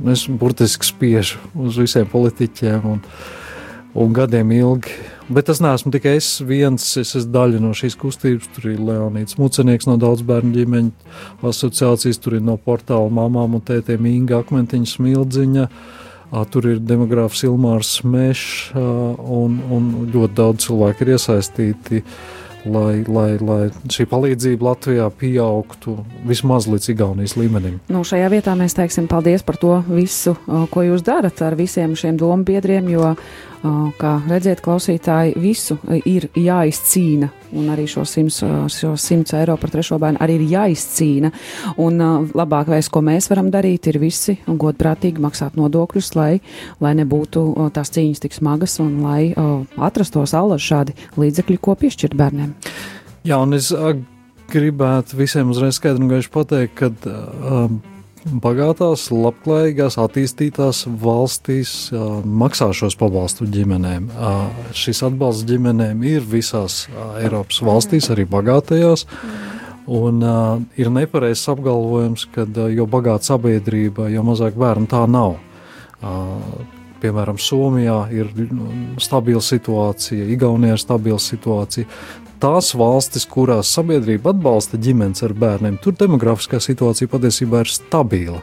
Speaker 1: es burtiski spiežu uz visiem politiķiem un, un gadiem ilgi. Bet tas neesmu tikai es viens, es esmu daļa no šīs kustības. Tur ir Leonīds Mucenieks no daudz bērnu ģimeņu asociācijas, tur ir no portāla mamām un tētiem Inga Akmentiņa Smildziņa. Tur ir demogrāfs Ilmārs Mešs un, un ļoti daudz cilvēku ir iesaistīti. Uh, lai, lai, lai šī palīdzība Latvijā pieaugtu vismaz līdz Igaunijas līmenim.
Speaker 19: Nu, šajā vietā mēs teiksim paldies par to visu, ko jūs darat ar visiem šiem domu biedriem, jo Kā redziet, klausītāji, visu ir jāizcīna, un arī šo 100, šo 100 eiro par trešo bērnu arī ir jāizcīna. Un labākais, ko mēs varam darīt, ir visi godprātīgi maksāt nodokļus, lai, lai nebūtu tās cīņas tik smagas un lai atrastos allaž šādi līdzekļi, ko piešķirt bērniem.
Speaker 1: Jā, un es gribētu visiem uzreiz skaidri un gaiši pateikt, ka. Um, bagātās, labklājīgās, attīstītās valstīs uh, maksā šos pabalstu ģimenēm. Uh, šis atbalsts ģimenēm ir visās uh, Eiropas valstīs, arī bagātajās. Un uh, ir nepareizs apgalvojums, ka uh, jo bagāta sabiedrība, jo mazāk bērnu tā nav. Uh, piemēram, Somijā ir stabila situācija, Igaunijā ir stabila situācija tās valstis, kurās sabiedrība atbalsta ģimenes ar bērniem, tur demografiskā situācija patiesībā ir stabila.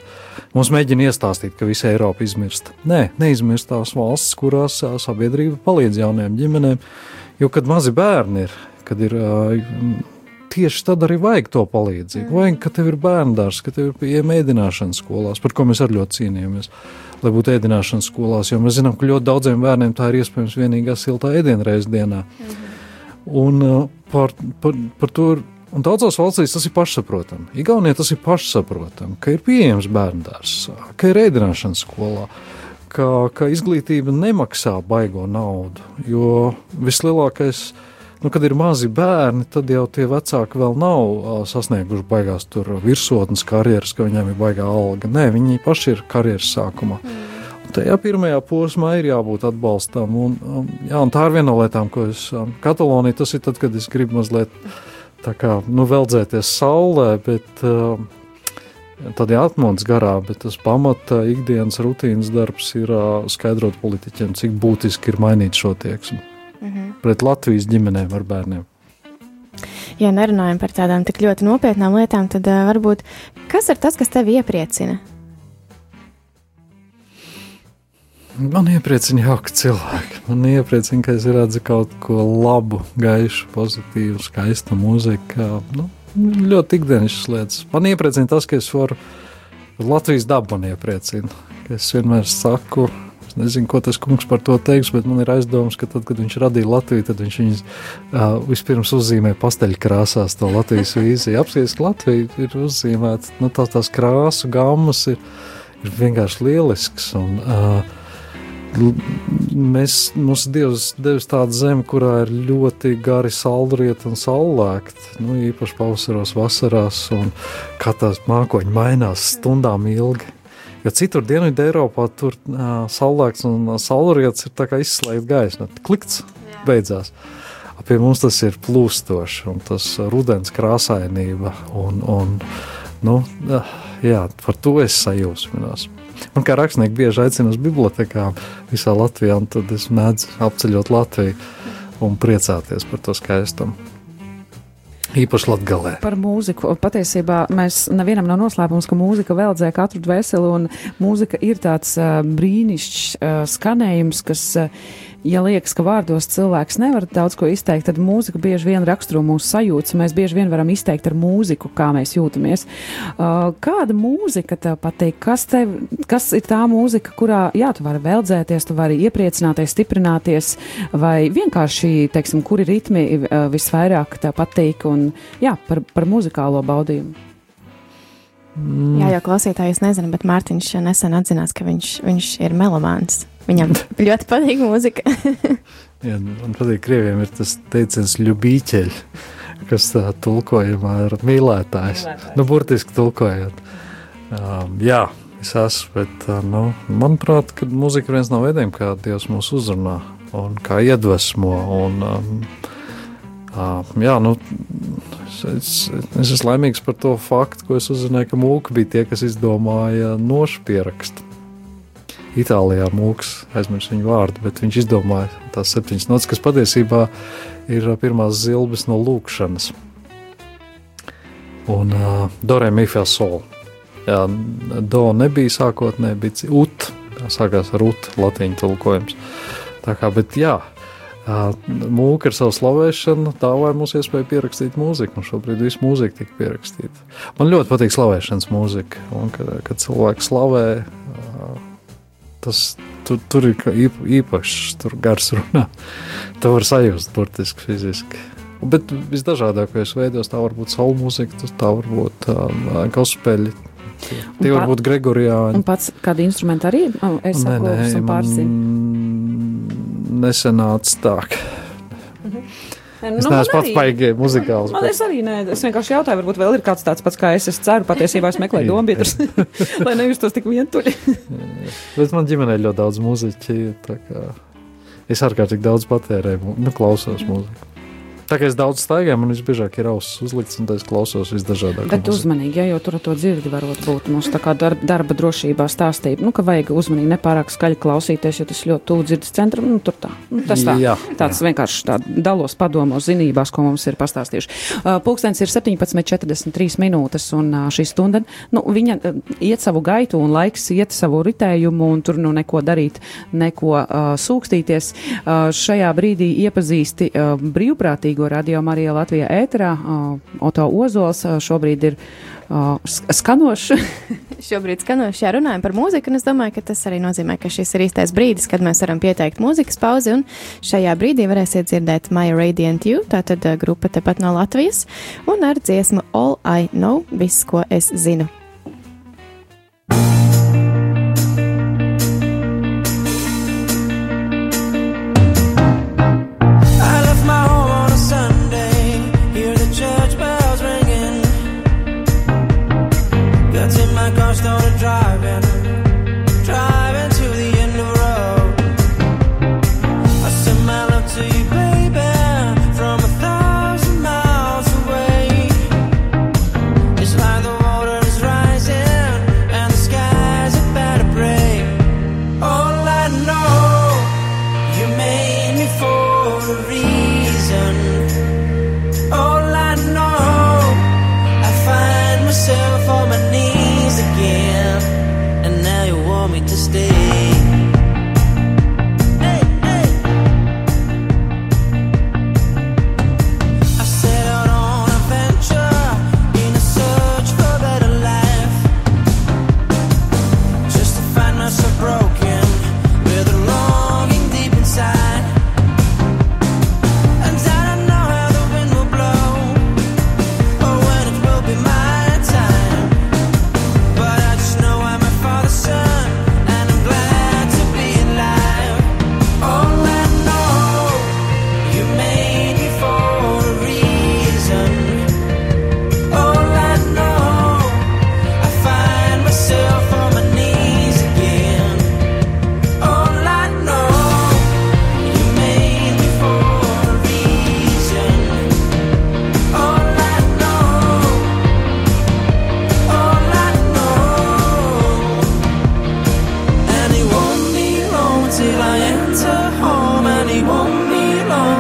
Speaker 1: Mums mēģina iestāstīt, ka visa Eiropa izmirst. Nē, neizmirst tās valstis, kurās sabiedrība palīdz jaunajām ģimenēm, jo kad mazi bērni ir, kad ir tieši tad arī vajag to palīdzību. Mm. Vajag, ka tev ir bērndārs, ka tev ir pieejama ēdināšana skolās, par ko mēs arī ļoti cīnījāmies. Lai būtu ēdināšana skolās, jo mēs zinām, ka ļoti daudziem bērniem tā ir iespējams vienīgā siltā ēdienreiz dienā. Mm. Un uh, par, par, par to un daudzās valstīs tas ir pašsaprotami. Igaunijā tas ir pašsaprotami, ka ir pieejams bērndārs, ka ir ēdināšana skolā. Ka, ka izglītība nemaksā baigo naudu. Jo vislielākais, nu, kad ir mazi bērni, tad jau tie vecāki vēl nav uh, sasnieguši baigās virsotnes karjeras, ka viņiem ir baigā alga. Nē, viņi paši ir karjeras sākumā. Mm tajā pirmajā posmā ir jābūt atbalstam. Un, un, jā, un tā ir viena no lietām, ko es Katalonijā tas ir tad, kad es gribu mazliet tā kā nu, veldzēties saulē, bet uh, tādā atmodas garā, bet tas pamata ikdienas rutīnas darbs ir uh, skaidrot politiķiem, cik būtiski ir mainīt šo tieksmi mm -hmm. pret Latvijas ģimenēm ar bērniem.
Speaker 7: Ja nerunājam par tādām tik ļoti nopietnām lietām, tad uh, varbūt kas ir tas, kas tevi iepriecina?
Speaker 1: Man iepriecina jauki cilvēki. Man iepriecina, ka es redzu kaut ko labu, gaišu, pozitīvu, skaistu mūziku. Nu, ļoti ikdienišķas lietas. Man iepriecina tas, ka es varu Latvijas dabu man iepriecina. Es vienmēr saku, es nezinu, ko tas kungs par to teiks, bet man ir aizdoms, ka tad, kad viņš radīja Latviju, tad viņš viņus uh, vispirms uzzīmē pasteļkrāsās to Latvijas vīziju. Apskaties, ka Latvija ir uzzīmēta, nu tās, tās krāsu gammas ir, ir vienkārši lielisks. Un, uh, Mēs, mums Dievs devis tādu zemi, kurā ir ļoti gari saldrieti un saulēkti, nu, īpaši pavasaros, vasarās, un kā tās mākoņi mainās stundām ilgi. Jo citur Dienvidu Eiropā tur uh, saulēkts un saulrietis ir tā kā izslēgts gaisma, klikts beidzās. Pie mums tas ir plūstoši, un tas rudens krāsainība, un, un nu, jā, par to es sajūsminos. Un kā rakstnieki bieži aicina uz bibliotekām visā Latvijā, un tad es mēdzu apceļot Latviju un priecāties par to skaistumu. Īpaši latgalē.
Speaker 19: Par mūziku. Patiesībā mēs nevienam nav noslēpums, ka mūzika veldzē katru dvēseli, un mūzika ir tāds uh, brīnišķs uh, skanējums, kas uh, ja liekas, ka vārdos cilvēks nevar daudz ko izteikt, tad mūzika bieži vien raksturo mūsu sajūtas. Mēs bieži vien varam izteikt ar mūziku, kā mēs jūtamies. Uh, kāda mūzika tev patīk? Kas, tev, kas ir tā mūzika, kurā, jā, tu vari veldzēties, tu vari iepriecināties, stiprināties, vai vienkārši, teiksim, kuri ritmi uh, visvairāk tev patīk un, jā, par, par muzikālo baudījumu?
Speaker 7: Mm. Jā, jau klausītāji, es nezinu, bet Mārtiņš nesen atzinās, ka viņš, viņš ir melomāns. Viņam ļoti patīk mūzika. [LAUGHS]
Speaker 1: Jā, man patīk, ka krieviem ir tas teiciens ļubīķeļ, kas tā tulkojumā ir mīlētājs. mīlētājs. Nu, burtiski tulkojot. Um, jā, es esmu, bet, uh, nu, manuprāt, ka mūzika ir viens no veidiem, kā Dievs mūs uzrunā un kā iedvesmo. Un, um, uh, jā, nu, es, es, es esmu laimīgs par to faktu, ko es uzzināju, ka mūka bija tie, kas izdomāja nošu pierakstu. Itālijā mūks aizmirst viņu vārdu, bet viņš izdomāja tās septiņas notis, kas patiesībā ir pirmās zilbes no lūkšanas. Un uh, Dorē Mifā Sol. Jā, Do nebija sākotnēji, bija ut, sākās ar ut, latīņu tulkojums. Tā kā, bet jā, mūka ar savu slavēšanu, tā vai mums iespēja pierakstīt mūziku, un šobrīd viss mūzika tika pierakstīta. Man ļoti patīk slavēšanas mūzika, un kad, kad cilvēks slavē, tas tur, tur ir īpašs, tur gars runā. Tā var sajust burtiski fiziski. Bet visdažādākajos veidos tā var būt saule mūzika, tā var būt um, gospeli. Tie, tie var būt Gregorijāņi.
Speaker 19: Un pats kādu instrumentu arī es
Speaker 1: nē, nē,
Speaker 19: pārzinu?
Speaker 1: Nesenāca tā. Mhm. Es nu, neesmu pats baigi muzikāls.
Speaker 19: Man bet... arī nē, es vienkārši jautāju, varbūt vēl ir kāds tāds pats kā es. Es ceru, patiesībā es meklēju [LAUGHS] dombiedrus, [LAUGHS] lai nejustos tik vientuļi. [LAUGHS]
Speaker 1: bet man ģimenē ļoti daudz muziķi. Es ārkārtīgi daudz patērēju, nu, klausos mūziku. Tā kā es daudz staigāju, man visbiežāk ir ausis uzlikts, un es klausos visdažādākās.
Speaker 19: Bet uzmanīgi, ja jau tur to dzirdi, varot būt mums tā kā darba, darba drošībā stāstība, nu, ka vajag uzmanīgi nepārāk skaļi klausīties, jo tas ļoti tuvu dzirdes centram, nu, tur tā. Nu, tas tā, jā, tāds jā. vienkārši tā dalos padomos zinībās, ko mums ir pastāstījuši. Uh, pulkstens ir 17.43 minūtes, un uh, šī stunda, nu, viņa uh, iet savu gaitu, un laiks iet savu ritējumu, un tur nu neko darīt, neko uh, sūkstīties. Uh, šajā brīdī iepazīsti uh, brīvprātīgi brīvprātīgo radio Marija Latvijā ēterā. Oto Ozols šobrīd ir skanošs. [LAUGHS]
Speaker 7: šobrīd skanošs, jā, runājam par mūziku, un es domāju, ka tas arī nozīmē, ka šis ir īstais brīdis, kad mēs varam pieteikt mūzikas pauzi, un šajā brīdī varēsiet dzirdēt My Radiant You, tātad grupa tepat no Latvijas, un ar dziesmu All I Know, viss, ko es zinu.
Speaker 4: It's like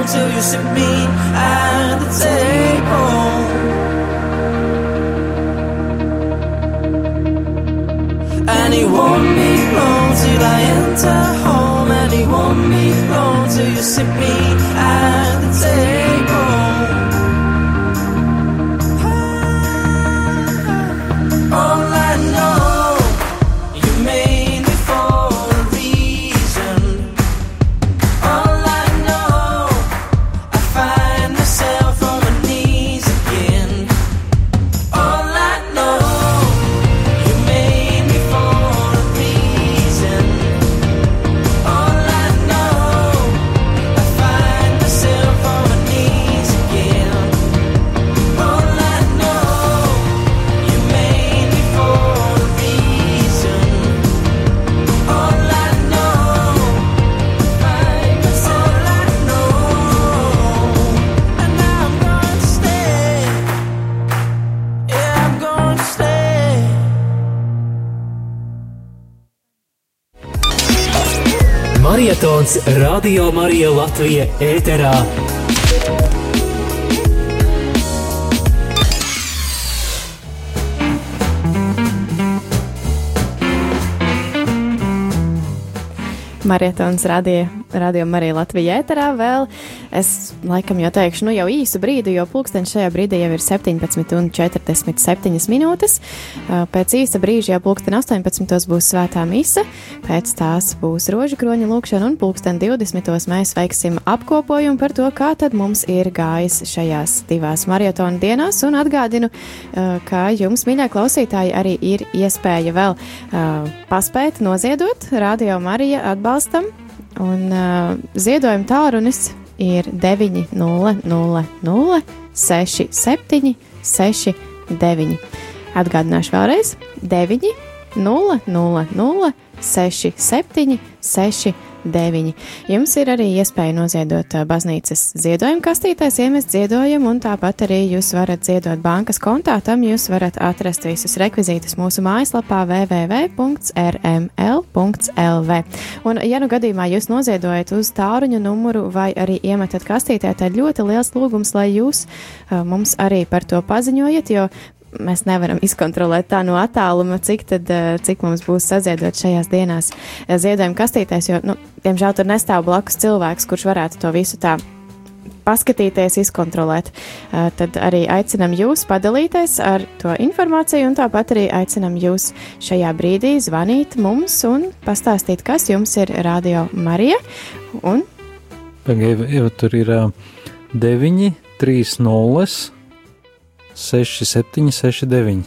Speaker 20: till you see me at the table. And it won't be long till I enter
Speaker 8: Marietons Radio Marija Latvija ēterā.
Speaker 7: Marietons radīja, radījuma arī Latvijā ēterā vēl. Es laikam jau teikšu, nu jau īsu brīdi, jo pulkstenis šajā brīdī jau ir 17 un 47 minūtes. Pēc īsa brīža jau pulksten 18. būs svētā mise, pēc tās būs rožu kroņa lūkšana un pulksten 20. mēs veiksim apkopojumu par to, kā tad mums ir gājis šajās divās marietona dienās un atgādinu, ka jums, mīļā klausītāji, arī ir iespēja vēl paspēt noziedot Radio Marija atbalstam un ziedojuma tālrunis ir 900 67 69. Atgādināšu vēlreiz 900 67 69. Jums ir arī iespēja noziedot baznīcas ziedojuma kastītēs, iemest ziedojumu, un tāpat arī jūs varat ziedot bankas kontā. Tam jūs varat atrast visus rekvizītus mūsu mājaslapā www.rml.lv. Un, ja nu gadījumā jūs noziedojat uz tāruņa numuru vai arī iemetat kastītē, tad ļoti liels lūgums, lai jūs uh, mums arī par to paziņojat, jo mēs nevaram izkontrolēt tā no attāluma, cik, tad, eh, cik mums būs saziedot šajās dienās eh, ziedojuma kastītēs, jo, nu, diemžēl tur nestāv blakus cilvēks, kurš varētu to visu tā paskatīties, izkontrolēt. Eh, Tad arī aicinam jūs padalīties ar to informāciju, un tāpat arī aicinam jūs šajā brīdī zvanīt mums un pastāstīt, kas jums ir Radio Marija. Un
Speaker 1: Pagaidiet, tur ir ā, 9, 3, 0, 6, 7, 6, 9.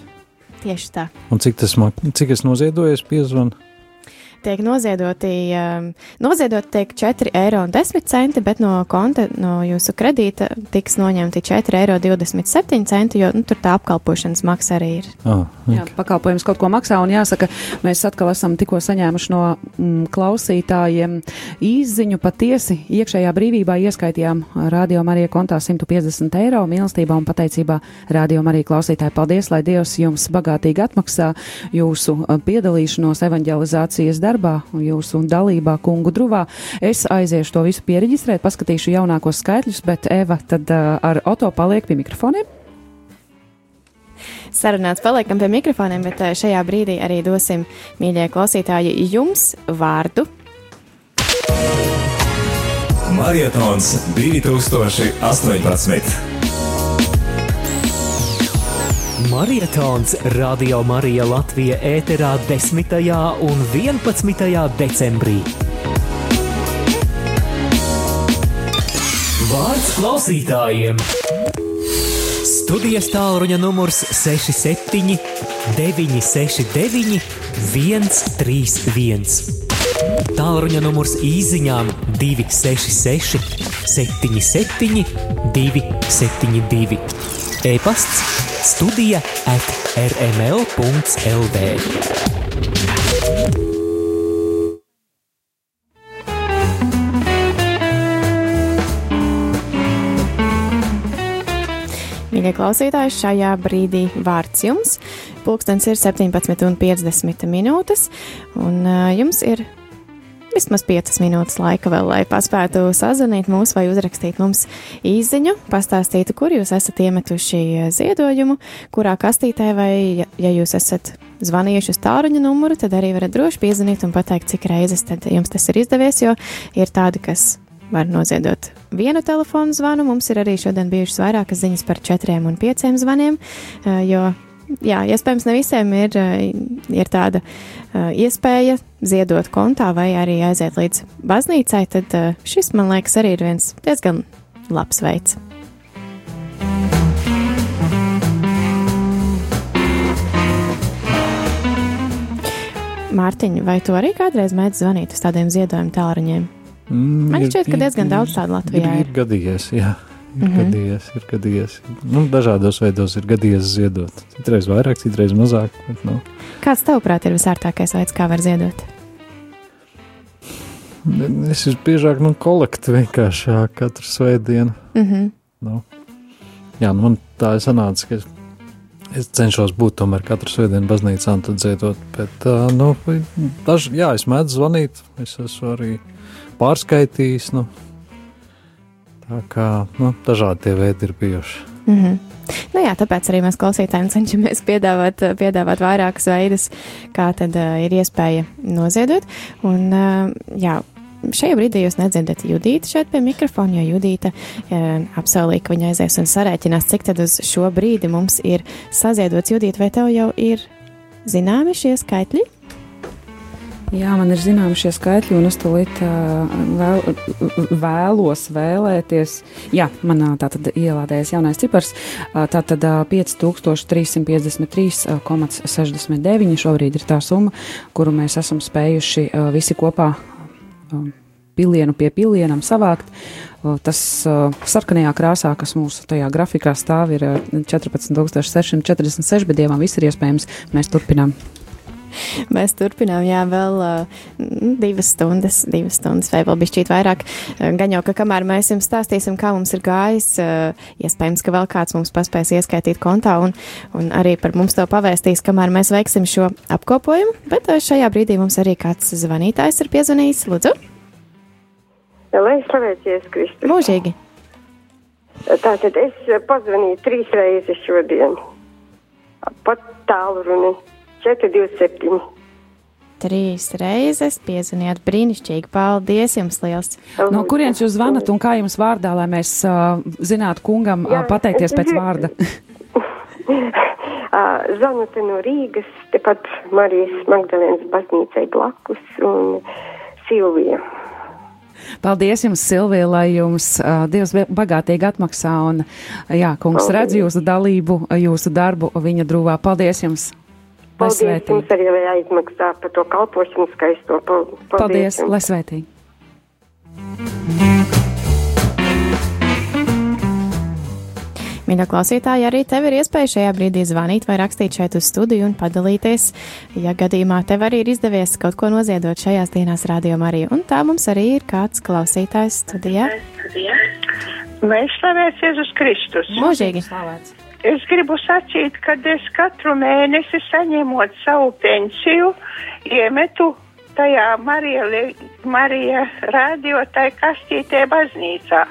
Speaker 7: tieši tā.
Speaker 1: Un cik tas man, cik es noziedoju, piezvanu?
Speaker 7: Tiek noziedoti, um, noziedot tiek 4,10 eiro, bet no konta, no jūsu kredīta tiks noņemti 4,27 eiro, jo nu, tur tā apkalpošanas maksa arī ir.
Speaker 1: Ah,
Speaker 19: Jā, pakalpojums kaut ko maksā, un jāsaka, mēs atkal esam tikko saņēmuši no mm, klausītājiem īziņu patiesi iekšējā brīvībā ieskaitījām Radio Marija kontā 150 eiro mīlestībā un pateicībā Radio Marija klausītāji. Paldies, lai Dievs jums bagātīgi atmaksā jūsu uh, piedalīšanos evanģelizācijas darbā darbā un jūsu dalībā kungu druvā. Es aiziešu to visu pieregistrēt, paskatīšu jaunākos skaitļus, bet Eva tad uh, ar Oto paliek pie mikrofoniem.
Speaker 7: Sarunāts paliekam pie mikrofoniem, bet šajā brīdī arī dosim, mīļie klausītāji, jums vārdu.
Speaker 6: Marietons 2018.
Speaker 8: Marietons Radio Marija Latvija ēterā 10. un 11. decembrī. Vārds klausītājiem! Studijas tālruņa numurs 67 969 131. Tālruņa numurs īsiņām 266 77 272. E-pasts studija at rml.lv.
Speaker 7: Mīļie klausītāji, šajā brīdī vārds jums. Pulkstenis ir 17,50 minūtes, un jums ir vismaz 5 minūtes laika vēl, lai paspētu sazvanīt mūs vai uzrakstīt mums īsiņu, pastāstītu, kur jūs esat iemetuši ziedojumu, kurā kastītē, vai, ja, jūs esat zvanījuši uz tāruņa numuru, tad arī varat droši piezvanīt un pateikt, cik reizes jums tas ir izdevies, jo ir tādi, kas var noziedot vienu telefonu zvanu. Mums ir arī šodien bijušas vairākas ziņas par četriem un pieciem zvaniem, jo jā, iespējams, ne visiem ir, ir tāda uh, iespēja ziedot kontā vai arī aiziet līdz baznīcai, tad uh, šis, man liekas, arī ir viens diezgan labs veids. Mārtiņ, vai tu arī kādreiz mēģināji zvanīt uz tādiem ziedojumu tālruņiem?
Speaker 1: Mm,
Speaker 7: Man šķiet, ka diezgan daudz tādu Latvijā
Speaker 1: ir.
Speaker 7: Ir
Speaker 1: gadījies, jā. Ir
Speaker 7: Mhm.
Speaker 1: gadījies, ir gadījies. Nu, dažādos veidos ir gadījies ziedot. Citreiz vairāk, citreiz mazāk. Bet, nu,
Speaker 7: Kāds tavuprāt ir visārtākais veids, kā var ziedot?
Speaker 1: es esmu biežāk nu, kolekti vienkārši katru svētdienu.
Speaker 7: Mhm.
Speaker 1: Nu, jā, nu, man tā ir sanāca, ka es, es cenšos būt tomēr katru svētdienu baznīcā un tad ziedot. Bet, uh, nu, daž, jā, es mēdzu zvanīt, es esmu arī pārskaitījis. Nu, tā kā nu, dažādi tie veidi ir bijuši.
Speaker 7: Mm -hmm. nu jā, tāpēc arī mēs klausītājiem cenšamies piedāvāt, piedāvāt vairākus veidus, kā tad uh, ir iespēja noziedot. Un, uh, jā, šajā brīdī jūs nedzirdat Judīti šeit pie mikrofona, jo Judīta uh, apsolīja, ka viņa aizies un sarēķinās, cik tad uz šo brīdi mums ir saziedots. Judīti, vai tev jau ir zināmi šie skaitļi?
Speaker 19: Jā, man ir zināmi šie skaitļi, un es tūlīt vēl, vēlos vēlēties. Jā, manā tā tad ielādējas jaunais cipars. Tā tad uh, 5353,69 šobrīd ir tā summa, kuru mēs esam spējuši visi kopā pilienu pie pilienam savākt. Tas sarkanajā krāsā, kas mūsu tajā grafikā stāv, ir uh, 14,646, bet dievam viss ir iespējams. Mēs turpinām. [LAUGHS]
Speaker 7: Mēs turpinām, jā, vēl uh, divas stundas, divas stundas, vai vēl bišķīt vairāk. Uh, Gan jau, ka kamēr mēs jums stāstīsim, kā mums ir gājis, uh, iespējams, ka vēl kāds mums paspēs ieskaitīt kontā un, un arī par mums to pavēstīs, kamēr mēs veiksim šo apkopojumu. Bet uh, šajā brīdī mums arī kāds zvanītājs ir piezvanījis. Lūdzu,
Speaker 21: Lai slavēties Kristus.
Speaker 7: mūžīgi!
Speaker 21: Tātad es pazvanīju trīs reizes šodien. Pat tālruni 427.
Speaker 7: Trīs reizes piezvanījāt brīnišķīgi. Paldies jums liels!
Speaker 19: No kurienes jūs zvanat un kā jums vārdā, lai mēs uh, zinātu kungam uh, pateikties pēc vārda? [LAUGHS] [LAUGHS]
Speaker 21: Zvanu te no Rīgas, tepat Marijas Magdalēnas baznīcai blakus un Silvija.
Speaker 19: Paldies jums, Silvija, lai jums uh, Dievs bagātīgi atmaksā un, jā, kungs redz jūsu dalību, jūsu darbu viņa drūvā. Paldies jums! Lai
Speaker 21: Paldies
Speaker 19: svētīgi!
Speaker 21: jums arī, lai aizmaksā par to kalpošanu skaisto. Pal- Paldies!
Speaker 19: Paldies, lai svētīgi!
Speaker 7: Mīļā klausītāja, arī tev ir iespēja šajā brīdī zvanīt vai rakstīt šeit uz studiju un padalīties, ja gadījumā tev arī ir izdevies kaut ko noziedot šajās dienās rādījumā arī. Un tā mums arī ir kāds klausītājs studijā.
Speaker 22: Lai slavēts Jēzus Kristus.
Speaker 7: Mūžīgi.
Speaker 22: Es gribu sacīt, ka es katru mēnesi saņemot savu pensiju, iemetu tajā Marija, Marija radio tai kastītē baznīcā.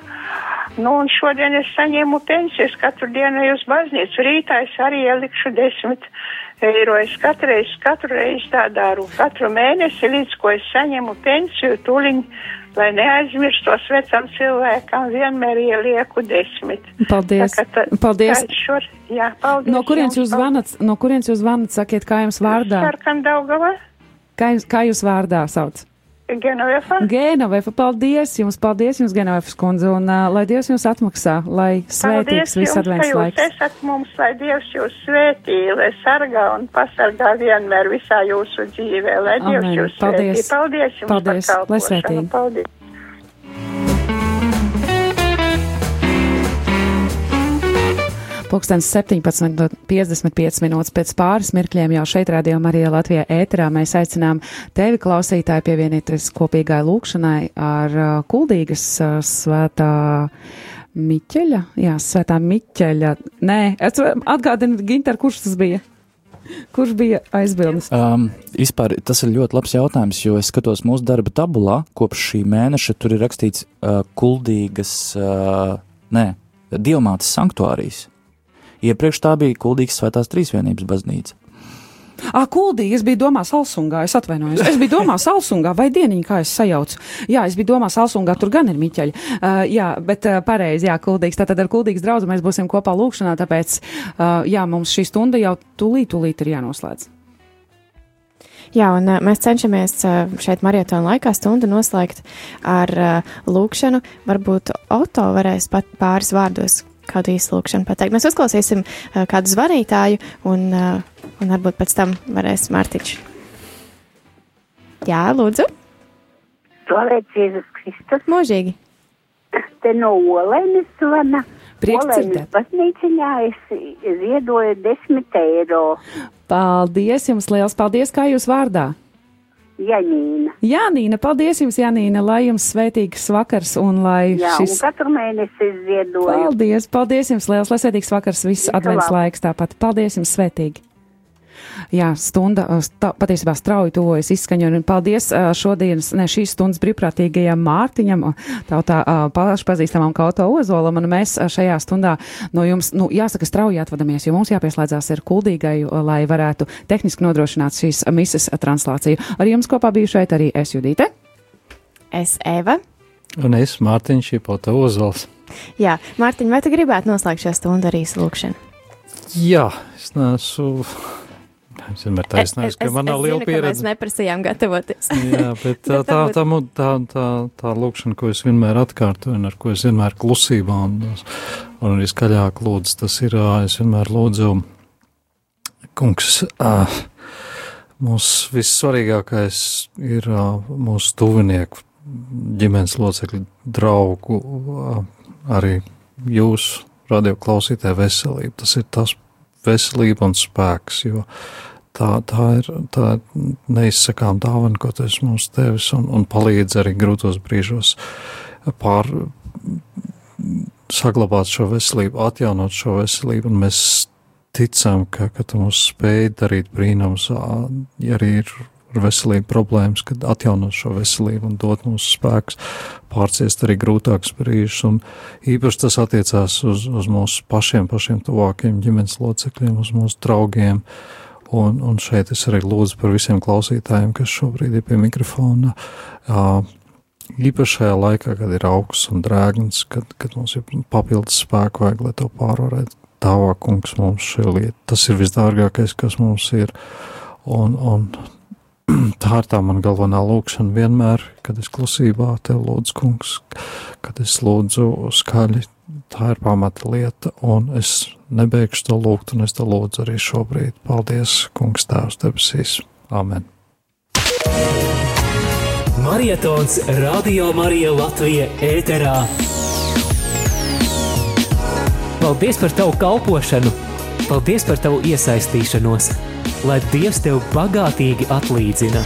Speaker 22: Nu, un šodien es saņēmu pensijas katru dienu uz baznīcu. Rītā es arī ielikšu desmit eiro. Es katru reizi, katru reizi tā daru. Katru mēnesi, līdz ko es saņemu pensiju, tūliņ, lai neaizmirstos vecam cilvēkam, vienmēr ielieku desmit.
Speaker 19: Paldies.
Speaker 22: Tā, ta-
Speaker 19: Paldies.
Speaker 22: tā šur, jā, paldies.
Speaker 19: No kurienes jūs zvanat? No kurienes jūs zvanat? Sakiet, kā jums vārdā?
Speaker 22: Sarkandaugava,
Speaker 19: Kā, jūs- kā jūs vārdā sauc?
Speaker 22: Genovefa.
Speaker 19: Genovefa, paldies jums, paldies jums, Genovefas kundze, un uh, lai Dievs jūs atmaksā, lai svētīgs viss advents
Speaker 22: jūs
Speaker 19: laiks.
Speaker 22: esat mums, lai Dievs jūs svētī, lai sargā un pasargā vienmēr visā jūsu dzīvē, lai Dievs
Speaker 19: Amen.
Speaker 22: jūs
Speaker 19: Paldies.
Speaker 22: svētī. Paldies jums
Speaker 19: Paldies.
Speaker 22: par
Speaker 19: Lai
Speaker 22: kalpošanu.
Speaker 19: svētīgi.
Speaker 22: Paldies.
Speaker 19: Pūkstens 17.55 minūtes pēc pāris mirkļiem jau šeit rādījumā arī Latvijā ēterā mēs aicinām tevi klausītāji pievienoties kopīgai lūkšanai ar uh, kuldīgas uh, svētā Miķeļa, jā, svētā Miķeļa, nē, es atgādinu, Ginter, kurš tas bija? Kurš bija aizbildnis?
Speaker 23: Um, vispār tas ir ļoti labs jautājums, jo es skatos mūsu darba tabulā, kopš šī mēneša tur ir rakstīts uh, kuldīgas, uh, nē, diamātas sanktuārijas. Iepriekš tā bija kuldīgas svētās trīsvienības baznīca.
Speaker 19: Ā, kuldīgi, es biju domā Salsungā, es atvainojos. Es biju domā Salsungā vai dieniņā, kā es sajaucu. Jā, es biju domā Salsungā, tur gan ir miķeļi. Uh, jā, bet uh, pareizi, jā, kuldīgs. Tātad ar kuldīgas draudzu mēs būsim kopā lūkšanā, tāpēc, uh, jā, mums šī stunda jau tūlīt, tūlīt ir jānoslēdz.
Speaker 7: Jā, un mēs cenšamies šeit maratona laikā stundu noslēgt ar lūkšanu. Varbūt Oto varēs pat pāris vārdos kādu īsu lūkšanu pateikt. Mēs uzklausīsim uh, kādu zvanītāju, un, uh, un varbūt pēc tam varēs Mārtiņš. Jā, lūdzu.
Speaker 24: Slavēts Jēzus Kristus.
Speaker 7: Mūžīgi.
Speaker 24: Te no Olēnas zvana.
Speaker 19: Dzirdēt.
Speaker 24: baznīciņā es ziedoju desmit eiro.
Speaker 19: Paldies jums, liels paldies, kā jūs vārdā?
Speaker 24: Janīna.
Speaker 19: Janīna, paldies jums, Janīna, lai jums svētīgs vakars un lai
Speaker 24: Jā,
Speaker 19: šis.
Speaker 24: un katru mēnesi es ziedoju.
Speaker 19: Paldies, paldies jums liels, lai svētīgs vakars, viss advents laiks tāpat. Paldies jums svētīgi! Jā, stunda sta, patiesībā strauji tuvojas izskaņa, un paldies šodienas, ne šīs stundas brīvprātīgajam Mārtiņam, tautā pašpazīstamam Kauto Ozolam, un mēs šajā stundā no jums, nu, jāsaka, strauji atvadamies, jo mums jāpieslēdzās ir kuldīgai, lai varētu tehniski nodrošināt šīs mises translāciju. Ar jums kopā biju šeit arī es Judīte.
Speaker 7: Es Eva.
Speaker 1: Un es, Mārtiņš, Šipota Ozols.
Speaker 7: Jā, Mārtiņ, vai tu gribētu noslēgt šo stundu arī lūkšanu?
Speaker 1: Jā, es neesmu. Es vienmēr taisnēju, ka man nav liela
Speaker 7: Mēs
Speaker 1: pieredze.
Speaker 7: neprasījām gatavoties.
Speaker 1: Jā, bet [LAUGHS] tā, tā, tā, mu- tā, tā, tā lūkšana, ko es vienmēr atkārtoju, un ar ko es vienmēr klusībā un, un arī skaļāk lūdzu, tas ir, es vienmēr lūdzu, kungs, mūsu vissvarīgākais ir mūsu tuvinieku, ģimenes locekļu, draugu, arī jūsu radioklausītāju veselību. Tas ir tas veselība un spēks, jo tā, tā ir tā ir neizsakām dāvana, ko tas mums devis un, un palīdz arī grūtos brīžos pār saglabāt šo veselību, atjaunot šo veselību, mēs ticam, ka, ka tu mums spēj darīt brīnums, ja arī ir veselību problēmas, kad atjaunot šo veselību un dot mums spēks pārciest arī grūtākus brīžus, un īpaši tas attiecās uz, uz mūsu pašiem, pašiem tuvākiem ģimenes locekļiem, uz mūsu draugiem, un, un šeit es arī lūdzu par visiem klausītājiem, kas šobrīd ir pie mikrofona, ā, īpaši šajā laikā, kad ir augsts un drēgns, kad, kad mums ir papildus spēku vajag, lai to pārvarētu. Tavā kungs mums šī lieta, tas ir visdārgākais, kas mums ir. Un, un [CLEARS THROAT] tā ir tā man galvenā lūkšana vienmēr, kad es klusībā tev lūdzu, kungs, kad es lūdzu skaļi. Tā ir pamata lieta, un es nebeigšu to lūgt, un es to lūdzu arī šobrīd. Paldies, kungs, Tēvs debesīs. Amen.
Speaker 8: Marietons Radio Marija Latvija ēterā. Paldies par tavu kalpošanu, paldies par tavu iesaistīšanos, lai Dievs tev bagātīgi atlīdzina.